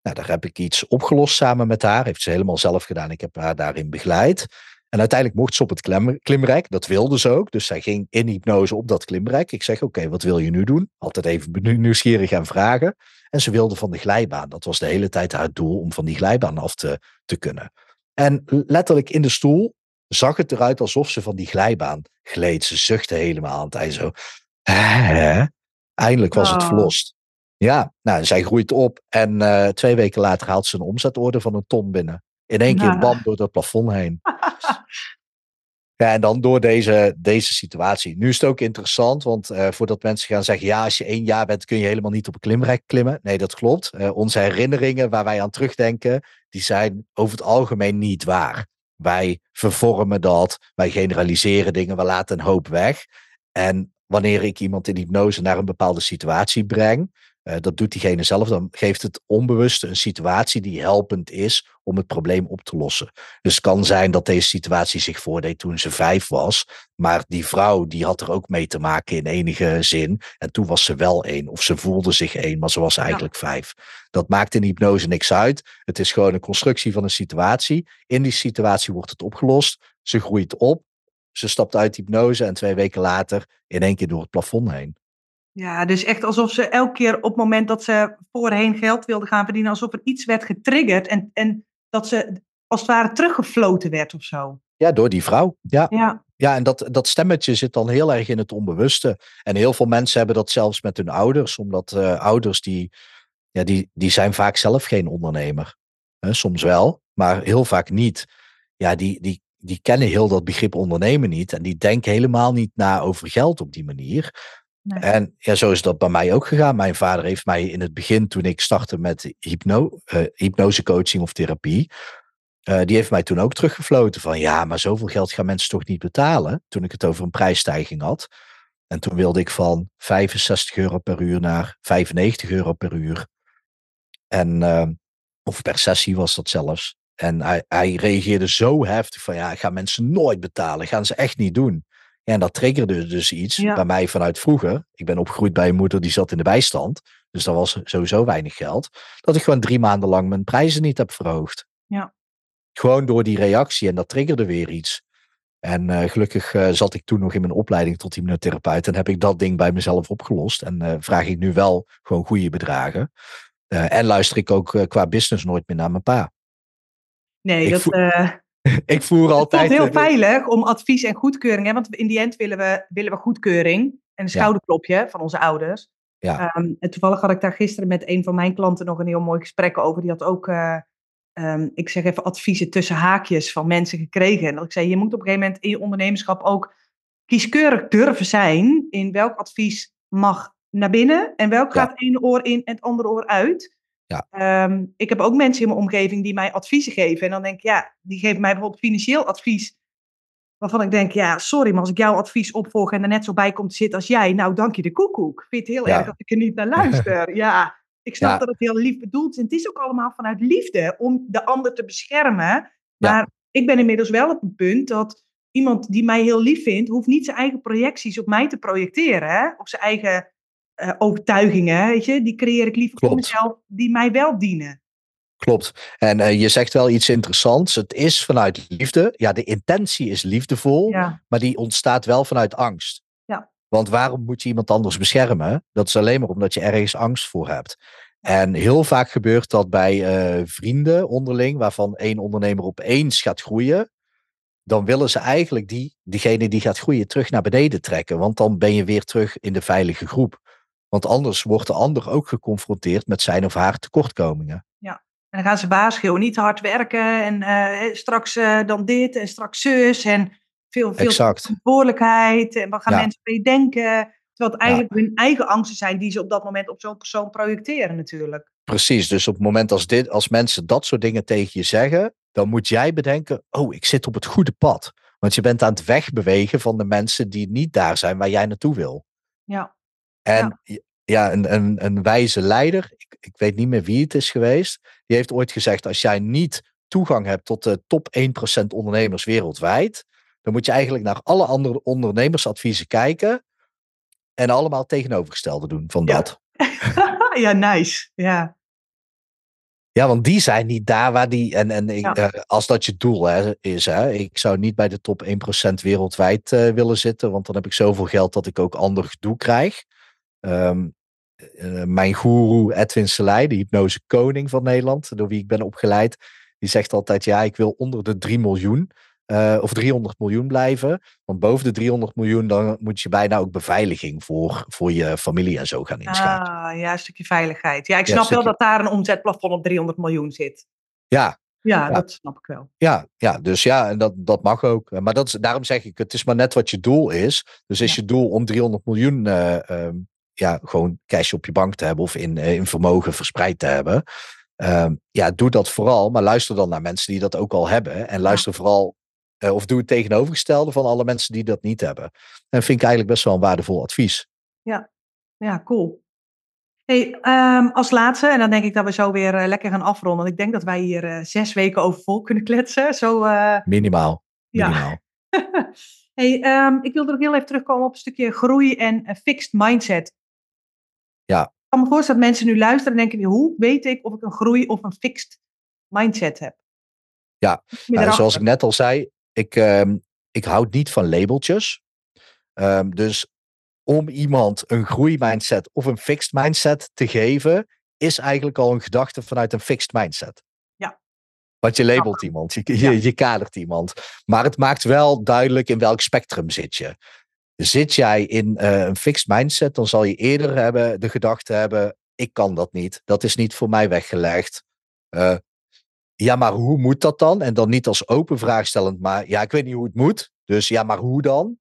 Nou, daar heb ik iets opgelost samen met haar. Heeft ze helemaal zelf gedaan. Ik heb haar daarin begeleid. En uiteindelijk mocht ze op het klimrek. Dat wilde ze ook. Dus zij ging in hypnose op dat klimrek. Ik zeg, oké, wat wil je nu doen? Altijd even nieuwsgierig gaan vragen. En ze wilde van de glijbaan. Dat was de hele tijd haar doel om van die glijbaan af te, te kunnen. En letterlijk in de stoel zag het eruit alsof ze van die glijbaan gleed. Ze zuchtte helemaal aan het eind zo. Hè? Eindelijk was het verlost. Ja, nou, zij groeit op en uh, twee weken later haalt ze een omzetorde van een ton binnen. In één keer bam door dat plafond heen. ja, en dan door deze, deze situatie. Nu is het ook interessant, want uh, voordat mensen gaan zeggen: ja, als je één jaar bent, kun je helemaal niet op een klimrek klimmen. Nee, dat klopt. Uh, onze herinneringen waar wij aan terugdenken, die zijn over het algemeen niet waar. Wij vervormen dat, wij generaliseren dingen, we laten een hoop weg. En wanneer ik iemand in hypnose naar een bepaalde situatie breng, uh, dat doet diegene zelf, dan geeft het onbewust een situatie die helpend is om het probleem op te lossen. Dus het kan zijn dat deze situatie zich voordeed toen ze vijf was, maar die vrouw die had er ook mee te maken in enige zin. En toen was ze wel één, of ze voelde zich één, maar ze was eigenlijk ja. vijf. Dat maakt in hypnose niks uit. Het is gewoon een constructie van een situatie. In die situatie wordt het opgelost. Ze groeit op. Ze stapt uit hypnose en twee weken later in één keer door het plafond heen. Ja, dus echt alsof ze elke keer op het moment dat ze voorheen geld wilde gaan verdienen, alsof er iets werd getriggerd en, en dat ze als het ware teruggefloten werd of zo. Ja, door die vrouw. Ja, ja. ja en dat, dat stemmetje zit dan heel erg in het onbewuste. En heel veel mensen hebben dat zelfs met hun ouders, omdat uh, ouders die, ja, die, die zijn vaak zelf geen ondernemer. He, soms wel, maar heel vaak niet. Ja, die, die, die kennen heel dat begrip ondernemen niet en die denken helemaal niet na over geld op die manier. En ja, zo is dat bij mij ook gegaan. Mijn vader heeft mij in het begin, toen ik startte met hypno, uh, hypnosecoaching of therapie, uh, die heeft mij toen ook teruggefloten van ja, maar zoveel geld gaan mensen toch niet betalen. Toen ik het over een prijsstijging had. En toen wilde ik van 65 euro per uur naar 95 euro per uur. En, uh, of per sessie was dat zelfs. En hij, hij reageerde zo heftig van ja, gaan mensen nooit betalen, gaan ze echt niet doen. En dat triggerde dus iets bij mij vanuit vroeger. Ik ben opgegroeid bij een moeder die zat in de bijstand. Dus dat was sowieso weinig geld. Dat ik gewoon drie maanden lang mijn prijzen niet heb verhoogd. Ja. Gewoon door die reactie en dat triggerde weer iets. En uh, gelukkig uh, zat ik toen nog in mijn opleiding tot hypnotherapeut. En heb ik dat ding bij mezelf opgelost. En uh, vraag ik nu wel gewoon goede bedragen. en luister ik ook qua business nooit meer naar mijn pa. Nee, ik dat... ik voer altijd. Het is heel veilig om advies en goedkeuring. Hè? Want in die end willen we, willen we goedkeuring. En een schouderklopje van onze ouders. Ja. Um, en toevallig had ik daar gisteren met een van mijn klanten nog een heel mooi gesprek over. Die had ook, uh, um, ik zeg even, adviezen tussen haakjes van mensen gekregen. En dat ik zei, je moet op een gegeven moment in je ondernemerschap ook kieskeurig durven zijn. In welk advies mag naar binnen en welk gaat het ene oor in en het andere oor uit. Ja. Um, ik heb ook mensen in mijn omgeving die mij adviezen geven. En dan denk ik, ja, die geven mij bijvoorbeeld financieel advies. Waarvan ik denk, ja, sorry, maar als ik jouw advies opvolg en er net zo bij komt te zitten als jij, nou, dank je de koekoek. Ik vind het heel Ja. erg dat ik er niet naar luister. ja, ik snap Ja. dat het heel lief bedoeld is. En het is ook allemaal vanuit liefde om de ander te beschermen. Maar ik ben inmiddels wel op het punt dat iemand die mij heel lief vindt, hoeft niet zijn eigen projecties op mij te projecteren. Hè? Of zijn eigen eh, overtuigingen, weet je. Die creëer ik liever voor Klopt. mezelf, die mij wel dienen. Klopt. En eh, je zegt wel iets interessants. Het is vanuit liefde. Ja, de intentie is liefdevol, Ja, maar die ontstaat wel vanuit angst. Ja. Want waarom moet je iemand anders beschermen? Dat is alleen maar omdat je ergens angst voor hebt. En heel vaak gebeurt dat bij eh, vrienden onderling, waarvan één ondernemer opeens gaat groeien. Dan willen ze eigenlijk die, diegene die gaat groeien terug naar beneden trekken. Want dan ben je weer terug in de veilige groep. Want anders wordt de ander ook geconfronteerd met zijn of haar tekortkomingen. En dan gaan ze waarschuwen, niet te hard werken en eh, straks eh, dan dit en straks zus en veel, veel Exact. verantwoordelijkheid en wat gaan Ja. mensen mee denken. Terwijl het eigenlijk hun eigen angsten zijn die ze op dat moment op zo'n persoon projecteren natuurlijk. Precies, dus op het moment als, dit, als mensen dat soort dingen tegen je zeggen, dan moet jij bedenken, oh, ik zit op het goede pad. Want je bent aan het wegbewegen van de mensen die niet daar zijn waar jij naartoe wil. Ja, En ja, een, een, een wijze leider, ik, ik weet niet meer wie het is geweest, die heeft ooit gezegd: als jij niet toegang hebt tot de top 1% ondernemers wereldwijd, dan moet je eigenlijk naar alle andere ondernemersadviezen kijken en allemaal tegenovergestelde doen van dat. ja, nice. Ja. Ja, want die zijn niet daar waar die. En, en ik, eh, als dat je doel hè, is, hè, ik zou niet bij de top 1% wereldwijd uh, willen zitten, want dan heb ik zoveel geld dat ik ook ander gedoe krijg. Um, uh, mijn guru Edwin Selei, de hypnose koning van Nederland, door wie ik ben opgeleid, die zegt altijd: ja, ik wil onder de 3 miljoen. Uh, of 300 miljoen blijven. Want boven de 300 miljoen, dan moet je bijna ook beveiliging voor, voor je familie en zo gaan inschakelen. Ah, ja, een stukje veiligheid. Ja, ik snap wel dat daar een omzetplafond op 300 miljoen zit. Ja. Ja, dat snap ik wel. Ja, ja dus ja, en dat, dat mag ook. Maar dat is, daarom zeg ik, het is maar net wat je doel is. Dus is je doel om 300 miljoen uh, um, ja, gewoon cash op je bank te hebben of in, uh, in vermogen verspreid te hebben. Um, ja, doe dat vooral, maar luister dan naar mensen die dat ook al hebben. En luister vooral uh, of doe het tegenovergestelde van alle mensen die dat niet hebben. En vind ik eigenlijk best wel een waardevol advies. Ja, ja cool. Hey, um, als laatste, en dan denk ik dat we zo weer uh, lekker gaan afronden. Ik denk dat wij hier uh, zes weken over vol kunnen kletsen. Zo, minimaal. minimaal. Ja. hey, um, ik wilde nog heel even terugkomen op een stukje groei en fixed mindset. Ja. Ik kan me voorstellen dat mensen nu luisteren en denken, hoe weet ik of ik een groei of een fixed mindset heb? Ja, nou, zoals ik net al zei, ik, um, ik houd niet van labeltjes. Um, dus om iemand een groeimindset of een fixed mindset te geven, is eigenlijk al een gedachte vanuit een fixed mindset. Ja. Want je labelt ja. iemand, je, je, je, kadert iemand. Maar het maakt wel duidelijk in welk spectrum zit je. Zit jij in uh, een fixed mindset, dan zal je eerder hebben, de gedachte hebben: ik kan dat niet. Dat is niet voor mij weggelegd. Uh, ja, maar hoe moet dat dan? En dan niet als open vraag stellend, maar ja, ik weet niet hoe het moet. Dus ja, maar hoe dan?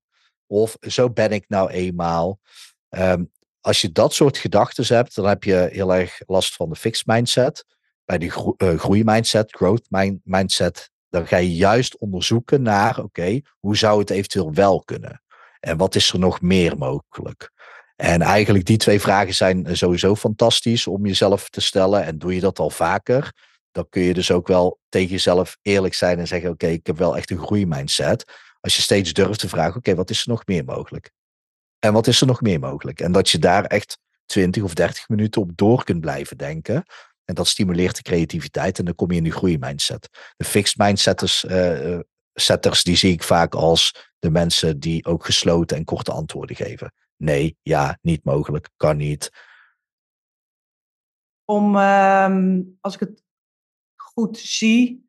Of zo ben ik nou eenmaal. Um, als je dat soort gedachten hebt, dan heb je heel erg last van de fixed mindset. Bij de gro uh, groeimindset, growth mind mindset, dan ga je juist onderzoeken naar, oké, hoe zou het eventueel wel kunnen? En wat is er nog meer mogelijk? En eigenlijk die twee vragen zijn sowieso fantastisch om jezelf te stellen. En doe je dat al vaker? dan kun je dus ook wel tegen jezelf eerlijk zijn en zeggen: Oké, ik heb wel echt een groeimindset. Als je steeds durft te vragen: Oké, wat is er nog meer mogelijk? En wat is er nog meer mogelijk? En dat je daar echt 20 of 30 minuten op door kunt blijven denken. En dat stimuleert de creativiteit en dan kom je in die groeimindset. De fixed mindsetters, uh, setters, die zie ik vaak als de mensen die ook gesloten en korte antwoorden geven. Nee, ja, niet mogelijk, kan niet. Om, um, als ik het goed zie,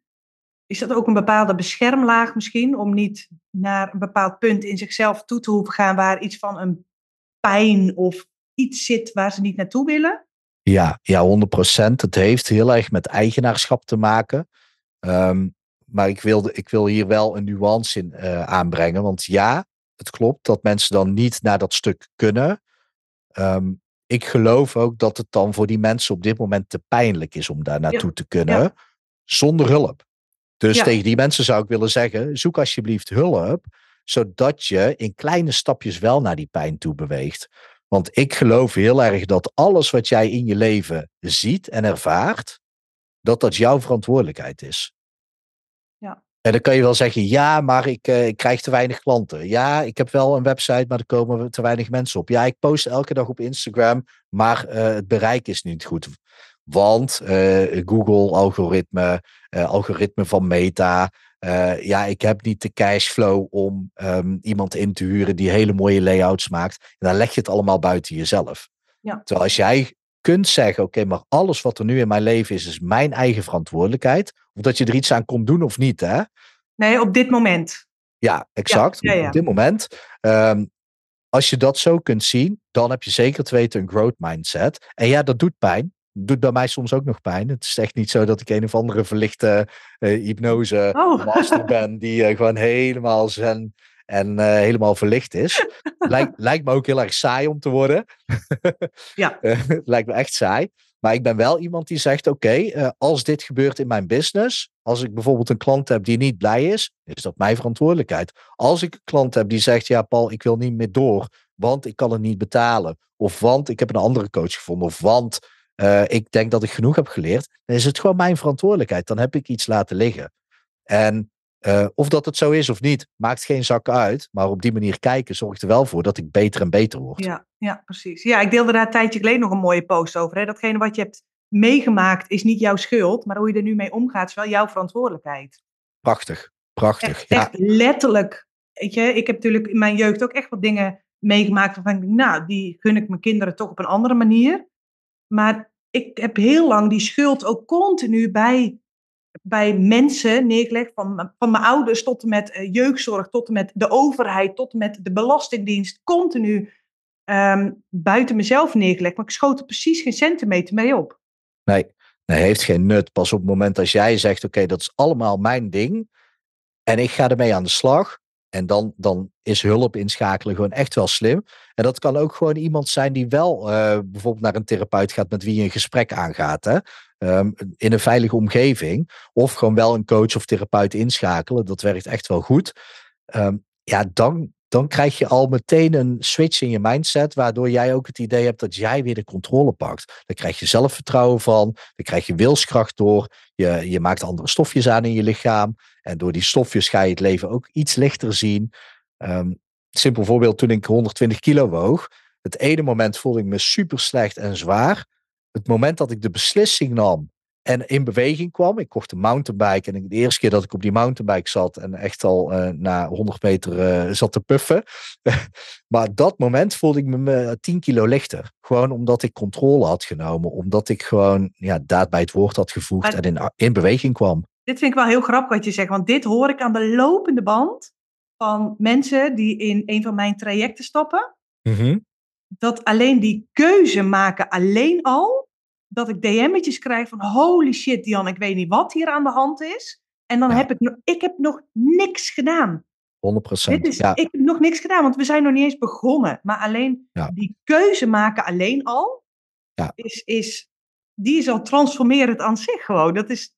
is dat ook een bepaalde beschermlaag misschien, om niet naar een bepaald punt in zichzelf toe te hoeven gaan waar iets van een pijn of iets zit waar ze niet naartoe willen? Ja, ja 100 procent. Het heeft heel erg met eigenaarschap te maken. Um, maar ik, wilde, ik wil hier wel een nuance in uh, aanbrengen. Want ja, het klopt dat mensen dan niet naar dat stuk kunnen. Um, ik geloof ook dat het dan voor die mensen op dit moment te pijnlijk is om daar naartoe ja. te kunnen. Ja zonder hulp. Dus ja. tegen die mensen zou ik willen zeggen: zoek alsjeblieft hulp, zodat je in kleine stapjes wel naar die pijn toe beweegt. Want ik geloof heel erg dat alles wat jij in je leven ziet en ervaart, dat dat jouw verantwoordelijkheid is. En dan kan je wel zeggen, ja, maar ik, uh, ik krijg te weinig klanten. Ja, ik heb wel een website, maar er komen te weinig mensen op. Ja, ik post elke dag op Instagram, maar uh, het bereik is niet goed. Want uh, Google algoritme, algoritme van Meta. Ja, ik heb niet de cashflow om um, iemand in te huren die hele mooie layouts maakt. En dan leg je het allemaal buiten jezelf. Ja. Terwijl als jij kunt zeggen, oké, okay, maar alles wat er nu in mijn leven is, is mijn eigen verantwoordelijkheid. Of dat je er iets aan komt doen of niet, hè? Nee, op dit moment. Ja, exact. Ja, ja, ja. Op dit moment. Um, als je dat zo kunt zien, dan heb je zeker te weten een growth mindset. En ja, dat doet pijn doet bij mij soms ook nog pijn. Het is echt niet zo dat ik een of andere verlichte uh, hypnose oh. master ben die uh, gewoon helemaal zen en uh, helemaal verlicht is. Lijkt, lijkt me ook heel erg saai om te worden. ja. lijkt me echt saai. Maar ik ben wel iemand die zegt: Oké, okay, als dit gebeurt in mijn business, als ik bijvoorbeeld een klant heb die niet blij is, is dat mijn verantwoordelijkheid. Als ik een klant heb die zegt: Ja, Paul, ik wil niet meer door, want ik kan het niet betalen. Of want ik heb een andere coach gevonden. Of want uh, ik denk dat ik genoeg heb geleerd. Dan is het gewoon mijn verantwoordelijkheid. Dan heb ik iets laten liggen. En uh, of dat het zo is of niet, maakt geen zak uit. Maar op die manier kijken zorgt er wel voor dat ik beter en beter word. Ja, ja precies. Ja, ik deelde daar een tijdje geleden nog een mooie post over. Hè? Datgene wat je hebt meegemaakt is niet jouw schuld. Maar hoe je er nu mee omgaat is wel jouw verantwoordelijkheid. Prachtig, prachtig. Echt, ja. echt letterlijk. Weet je, ik heb natuurlijk in mijn jeugd ook echt wat dingen meegemaakt waarvan ik denk, nou, die gun ik mijn kinderen toch op een andere manier. Maar ik heb heel lang die schuld ook continu bij, bij mensen neergelegd. Van, van mijn ouders tot en met uh, jeugdzorg, tot en met de overheid, tot en met de belastingdienst. Continu um, buiten mezelf neergelegd. Maar ik schoot er precies geen centimeter mee op. Nee, nee heeft geen nut. Pas op het moment als jij zegt, oké, dat is allemaal mijn ding. En ik ga ermee aan de slag. En dan, dan is hulp inschakelen gewoon echt wel slim. En dat kan ook gewoon iemand zijn die wel uh, bijvoorbeeld naar een therapeut gaat met wie je een gesprek aangaat. Hè? Um, in een veilige omgeving. Of gewoon wel een coach of therapeut inschakelen. Dat werkt echt wel goed. Um, ja, dan, dan krijg je al meteen een switch in je mindset, waardoor jij ook het idee hebt dat jij weer de controle pakt. Dan krijg je zelfvertrouwen van, dan krijg je wilskracht door, je, je maakt andere stofjes aan in je lichaam. En door die stofjes ga je het leven ook iets lichter zien. Um, simpel voorbeeld, toen ik 120 kilo woog, het ene moment voelde ik me super slecht en zwaar. Het moment dat ik de beslissing nam en in beweging kwam. Ik kocht een mountainbike en de eerste keer dat ik op die mountainbike zat en echt al uh, na 100 meter uh, zat te puffen. maar dat moment voelde ik me 10 kilo lichter. Gewoon omdat ik controle had genomen. Omdat ik gewoon ja, daad bij het woord had gevoegd en in, in beweging kwam. Dit vind ik wel heel grappig wat je zegt. Want dit hoor ik aan de lopende band van mensen die in een van mijn trajecten stappen. Mm -hmm. Dat alleen die keuze maken alleen al dat ik DM'tjes krijg van holy shit Dian, ik weet niet wat hier aan de hand is. En dan heb ik, ik heb nog niks gedaan. 100%. Is, ja. Ik heb nog niks gedaan, want we zijn nog niet eens begonnen. Maar alleen die keuze maken alleen al, is, is, die is al transformerend aan zich gewoon. Dat is,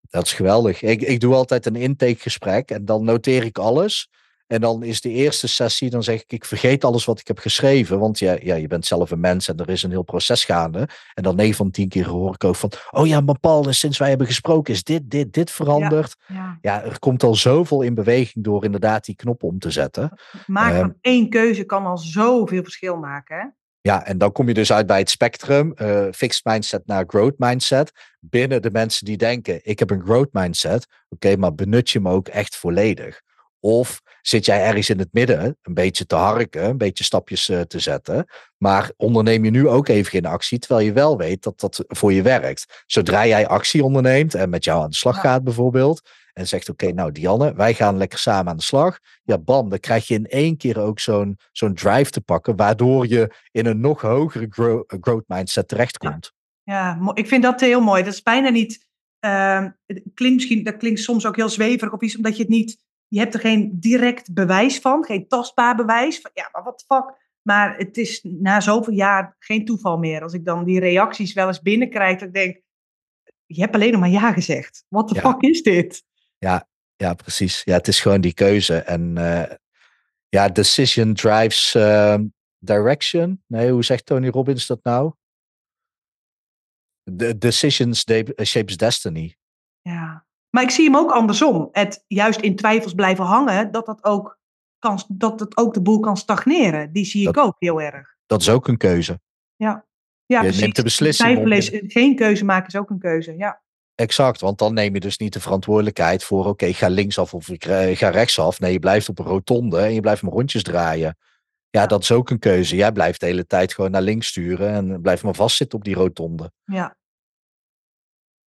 dat is geweldig. Ik, ik doe altijd een intakegesprek en dan noteer ik alles. En dan is de eerste sessie, dan zeg ik, ik vergeet alles wat ik heb geschreven. Want ja, ja, je bent zelf een mens en er is een heel proces gaande. En dan 9 van 10 keer hoor ik ook van, oh ja, maar Paul, sinds wij hebben gesproken is dit, dit, dit veranderd. Ja, ja. er komt al zoveel in beweging door inderdaad die knop om te zetten. Um, van één keuze kan al zoveel verschil maken, hè? Ja, en dan kom je dus uit bij het spectrum, uh, fixed mindset naar growth mindset. Binnen de mensen die denken, ik heb een growth mindset, oké, maar benut je hem ook echt volledig? Of zit jij ergens in het midden, een beetje te harken, een beetje stapjes uh, te zetten. Maar onderneem je nu ook even geen actie, terwijl je wel weet dat dat voor je werkt. Zodra jij actie onderneemt en met jou aan de slag gaat bijvoorbeeld. En zegt, oké, okay, nou Dianne, wij gaan lekker samen aan de slag. Ja, bam, dan krijg je in één keer ook zo'n zo'n drive te pakken, waardoor je in een nog hogere grow, growth mindset terechtkomt. Ja. ja, ik vind dat heel mooi. Dat is bijna niet, uh, klinkt misschien, dat klinkt soms ook heel zweverig of iets, omdat je het niet je hebt er geen direct bewijs van, geen tastbaar bewijs. Van, ja, maar wat fuck. Maar het is na zoveel jaar geen toeval meer. Als ik dan die reacties wel eens binnenkrijg, dat ik denk, je hebt alleen nog maar ja gezegd. Wat de fuck is dit? Ja, ja, precies. Ja, het is gewoon die keuze. En uh, ja, decision drives uh, direction. Nee, hoe zegt Tony Robbins dat nou? The decisions shapes destiny. Ja. Maar ik zie hem ook andersom. Het juist in twijfels blijven hangen, dat, dat, ook, kan, dat het ook de boel kan stagneren. Die zie ik ook heel erg. Dat is ook een keuze. Ja, ja je precies. neemt de beslissing. Twijfelen is geen keuze maken is ook een keuze, ja. Exact, want dan neem je dus niet de verantwoordelijkheid voor, oké, ik ga linksaf of ik ga rechtsaf. Nee, je blijft op een rotonde en je blijft maar rondjes draaien. Ja, dat is ook een keuze. Jij blijft de hele tijd gewoon naar links sturen en blijft maar vastzitten op die rotonde. Ja,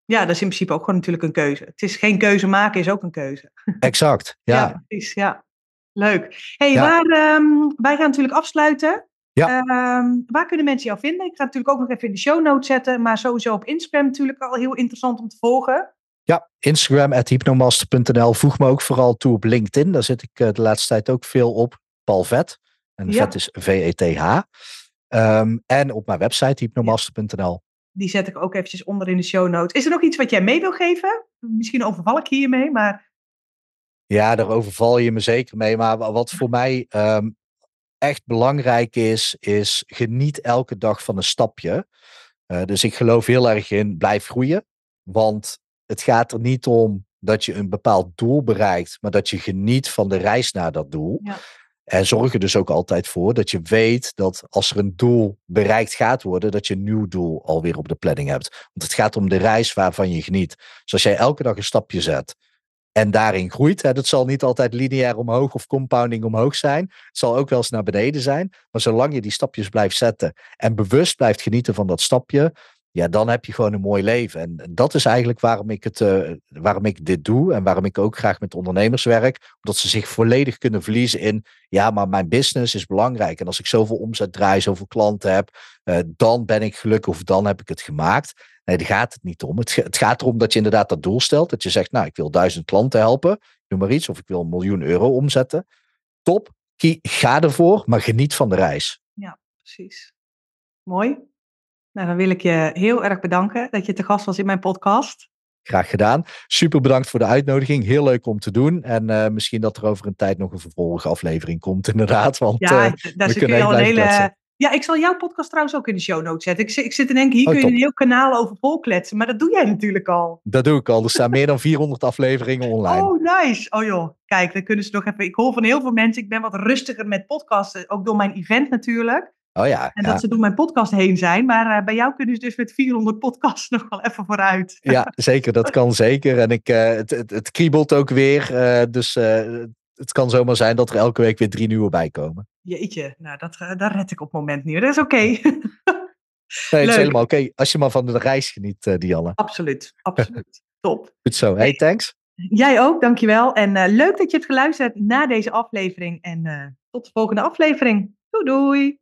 ja, dat is in principe ook gewoon natuurlijk een keuze. Het is geen keuze maken, is ook een keuze. Exact, ja. ja precies, ja. Leuk. hey, ja. waar, um, wij gaan natuurlijk afsluiten. Ja. Um, waar kunnen mensen jou vinden? Ik ga natuurlijk ook nog even in de show notes zetten, maar sowieso op Instagram natuurlijk al heel interessant om te volgen. Ja, Instagram, at hypnomaster.nl. Voeg me ook vooral toe op LinkedIn. Daar zit ik uh, de laatste tijd ook veel op. Paul Vet. En ja. Vet is V-E-T-H. Um, en op mijn website, hypnomaster.nl die zet ik ook eventjes onder in de show notes. Is er nog iets wat jij mee wil geven? Misschien overval ik hiermee, maar... Ja, daar overval je me zeker mee. Maar wat voor mij um, echt belangrijk is, is geniet elke dag van een stapje. Uh, dus ik geloof heel erg in blijf groeien. Want het gaat er niet om dat je een bepaald doel bereikt, maar dat je geniet van de reis naar dat doel. Ja. En zorg er dus ook altijd voor dat je weet dat als er een doel bereikt gaat worden, dat je een nieuw doel alweer op de planning hebt. Want het gaat om de reis waarvan je geniet. Dus als jij elke dag een stapje zet en daarin groeit, hè, dat zal niet altijd lineair omhoog of compounding omhoog zijn. Het zal ook wel eens naar beneden zijn. Maar zolang je die stapjes blijft zetten en bewust blijft genieten van dat stapje, ja, dan heb je gewoon een mooi leven. En dat is eigenlijk waarom ik, het, uh, waarom ik dit doe en waarom ik ook graag met ondernemers werk. Omdat ze zich volledig kunnen verliezen in, ja, maar mijn business is belangrijk. En als ik zoveel omzet draai, zoveel klanten heb, uh, dan ben ik gelukkig of dan heb ik het gemaakt. Nee, daar gaat het niet om. Het, het, gaat erom dat je inderdaad dat doel stelt. Dat je zegt, nou, ik wil duizend klanten helpen, noem maar iets. Of ik wil een miljoen euro omzetten. Top, ga ervoor, maar geniet van de reis. Ja, precies. Mooi. Nou, dan wil ik je heel erg bedanken dat je te gast was in mijn podcast. Graag gedaan. Super bedankt voor de uitnodiging. Heel leuk om te doen. En uh, misschien dat er over een tijd nog een vervolgende aflevering komt, inderdaad. Want ja, uh, daar we kunnen al een hele. Ja, ik zal jouw podcast trouwens ook in de show notes zetten. Ik, ik zit in één keer, hier oh, kun je een heel kanaal over volkletsen. Maar dat doe jij natuurlijk al. Dat doe ik al. Er staan meer dan 400 afleveringen online. Oh, nice. Oh joh, kijk, dan kunnen ze nog even... Ik hoor van heel veel mensen, ik ben wat rustiger met podcasten. Ook door mijn event natuurlijk. Oh ja. En dat ze door mijn podcast heen zijn. Maar uh, bij jou kunnen ze dus met 400 podcasts nog wel even vooruit. Ja, zeker. Dat kan zeker. En ik, uh, het, het, het, kriebelt ook weer. Uh, dus het kan zomaar zijn dat er elke week weer drie nieuwe bij komen. Jeetje, nou dat, daar red ik op het moment niet. Dat is oké. Okay. nee, het is helemaal oké. Okay. Als je maar van de reis geniet, Dianne. Absoluut, absoluut. Top. Goed zo. Hey, thanks. Jij ook, dankjewel. En leuk dat je hebt geluisterd naar deze aflevering. En tot de volgende aflevering. Doei doei.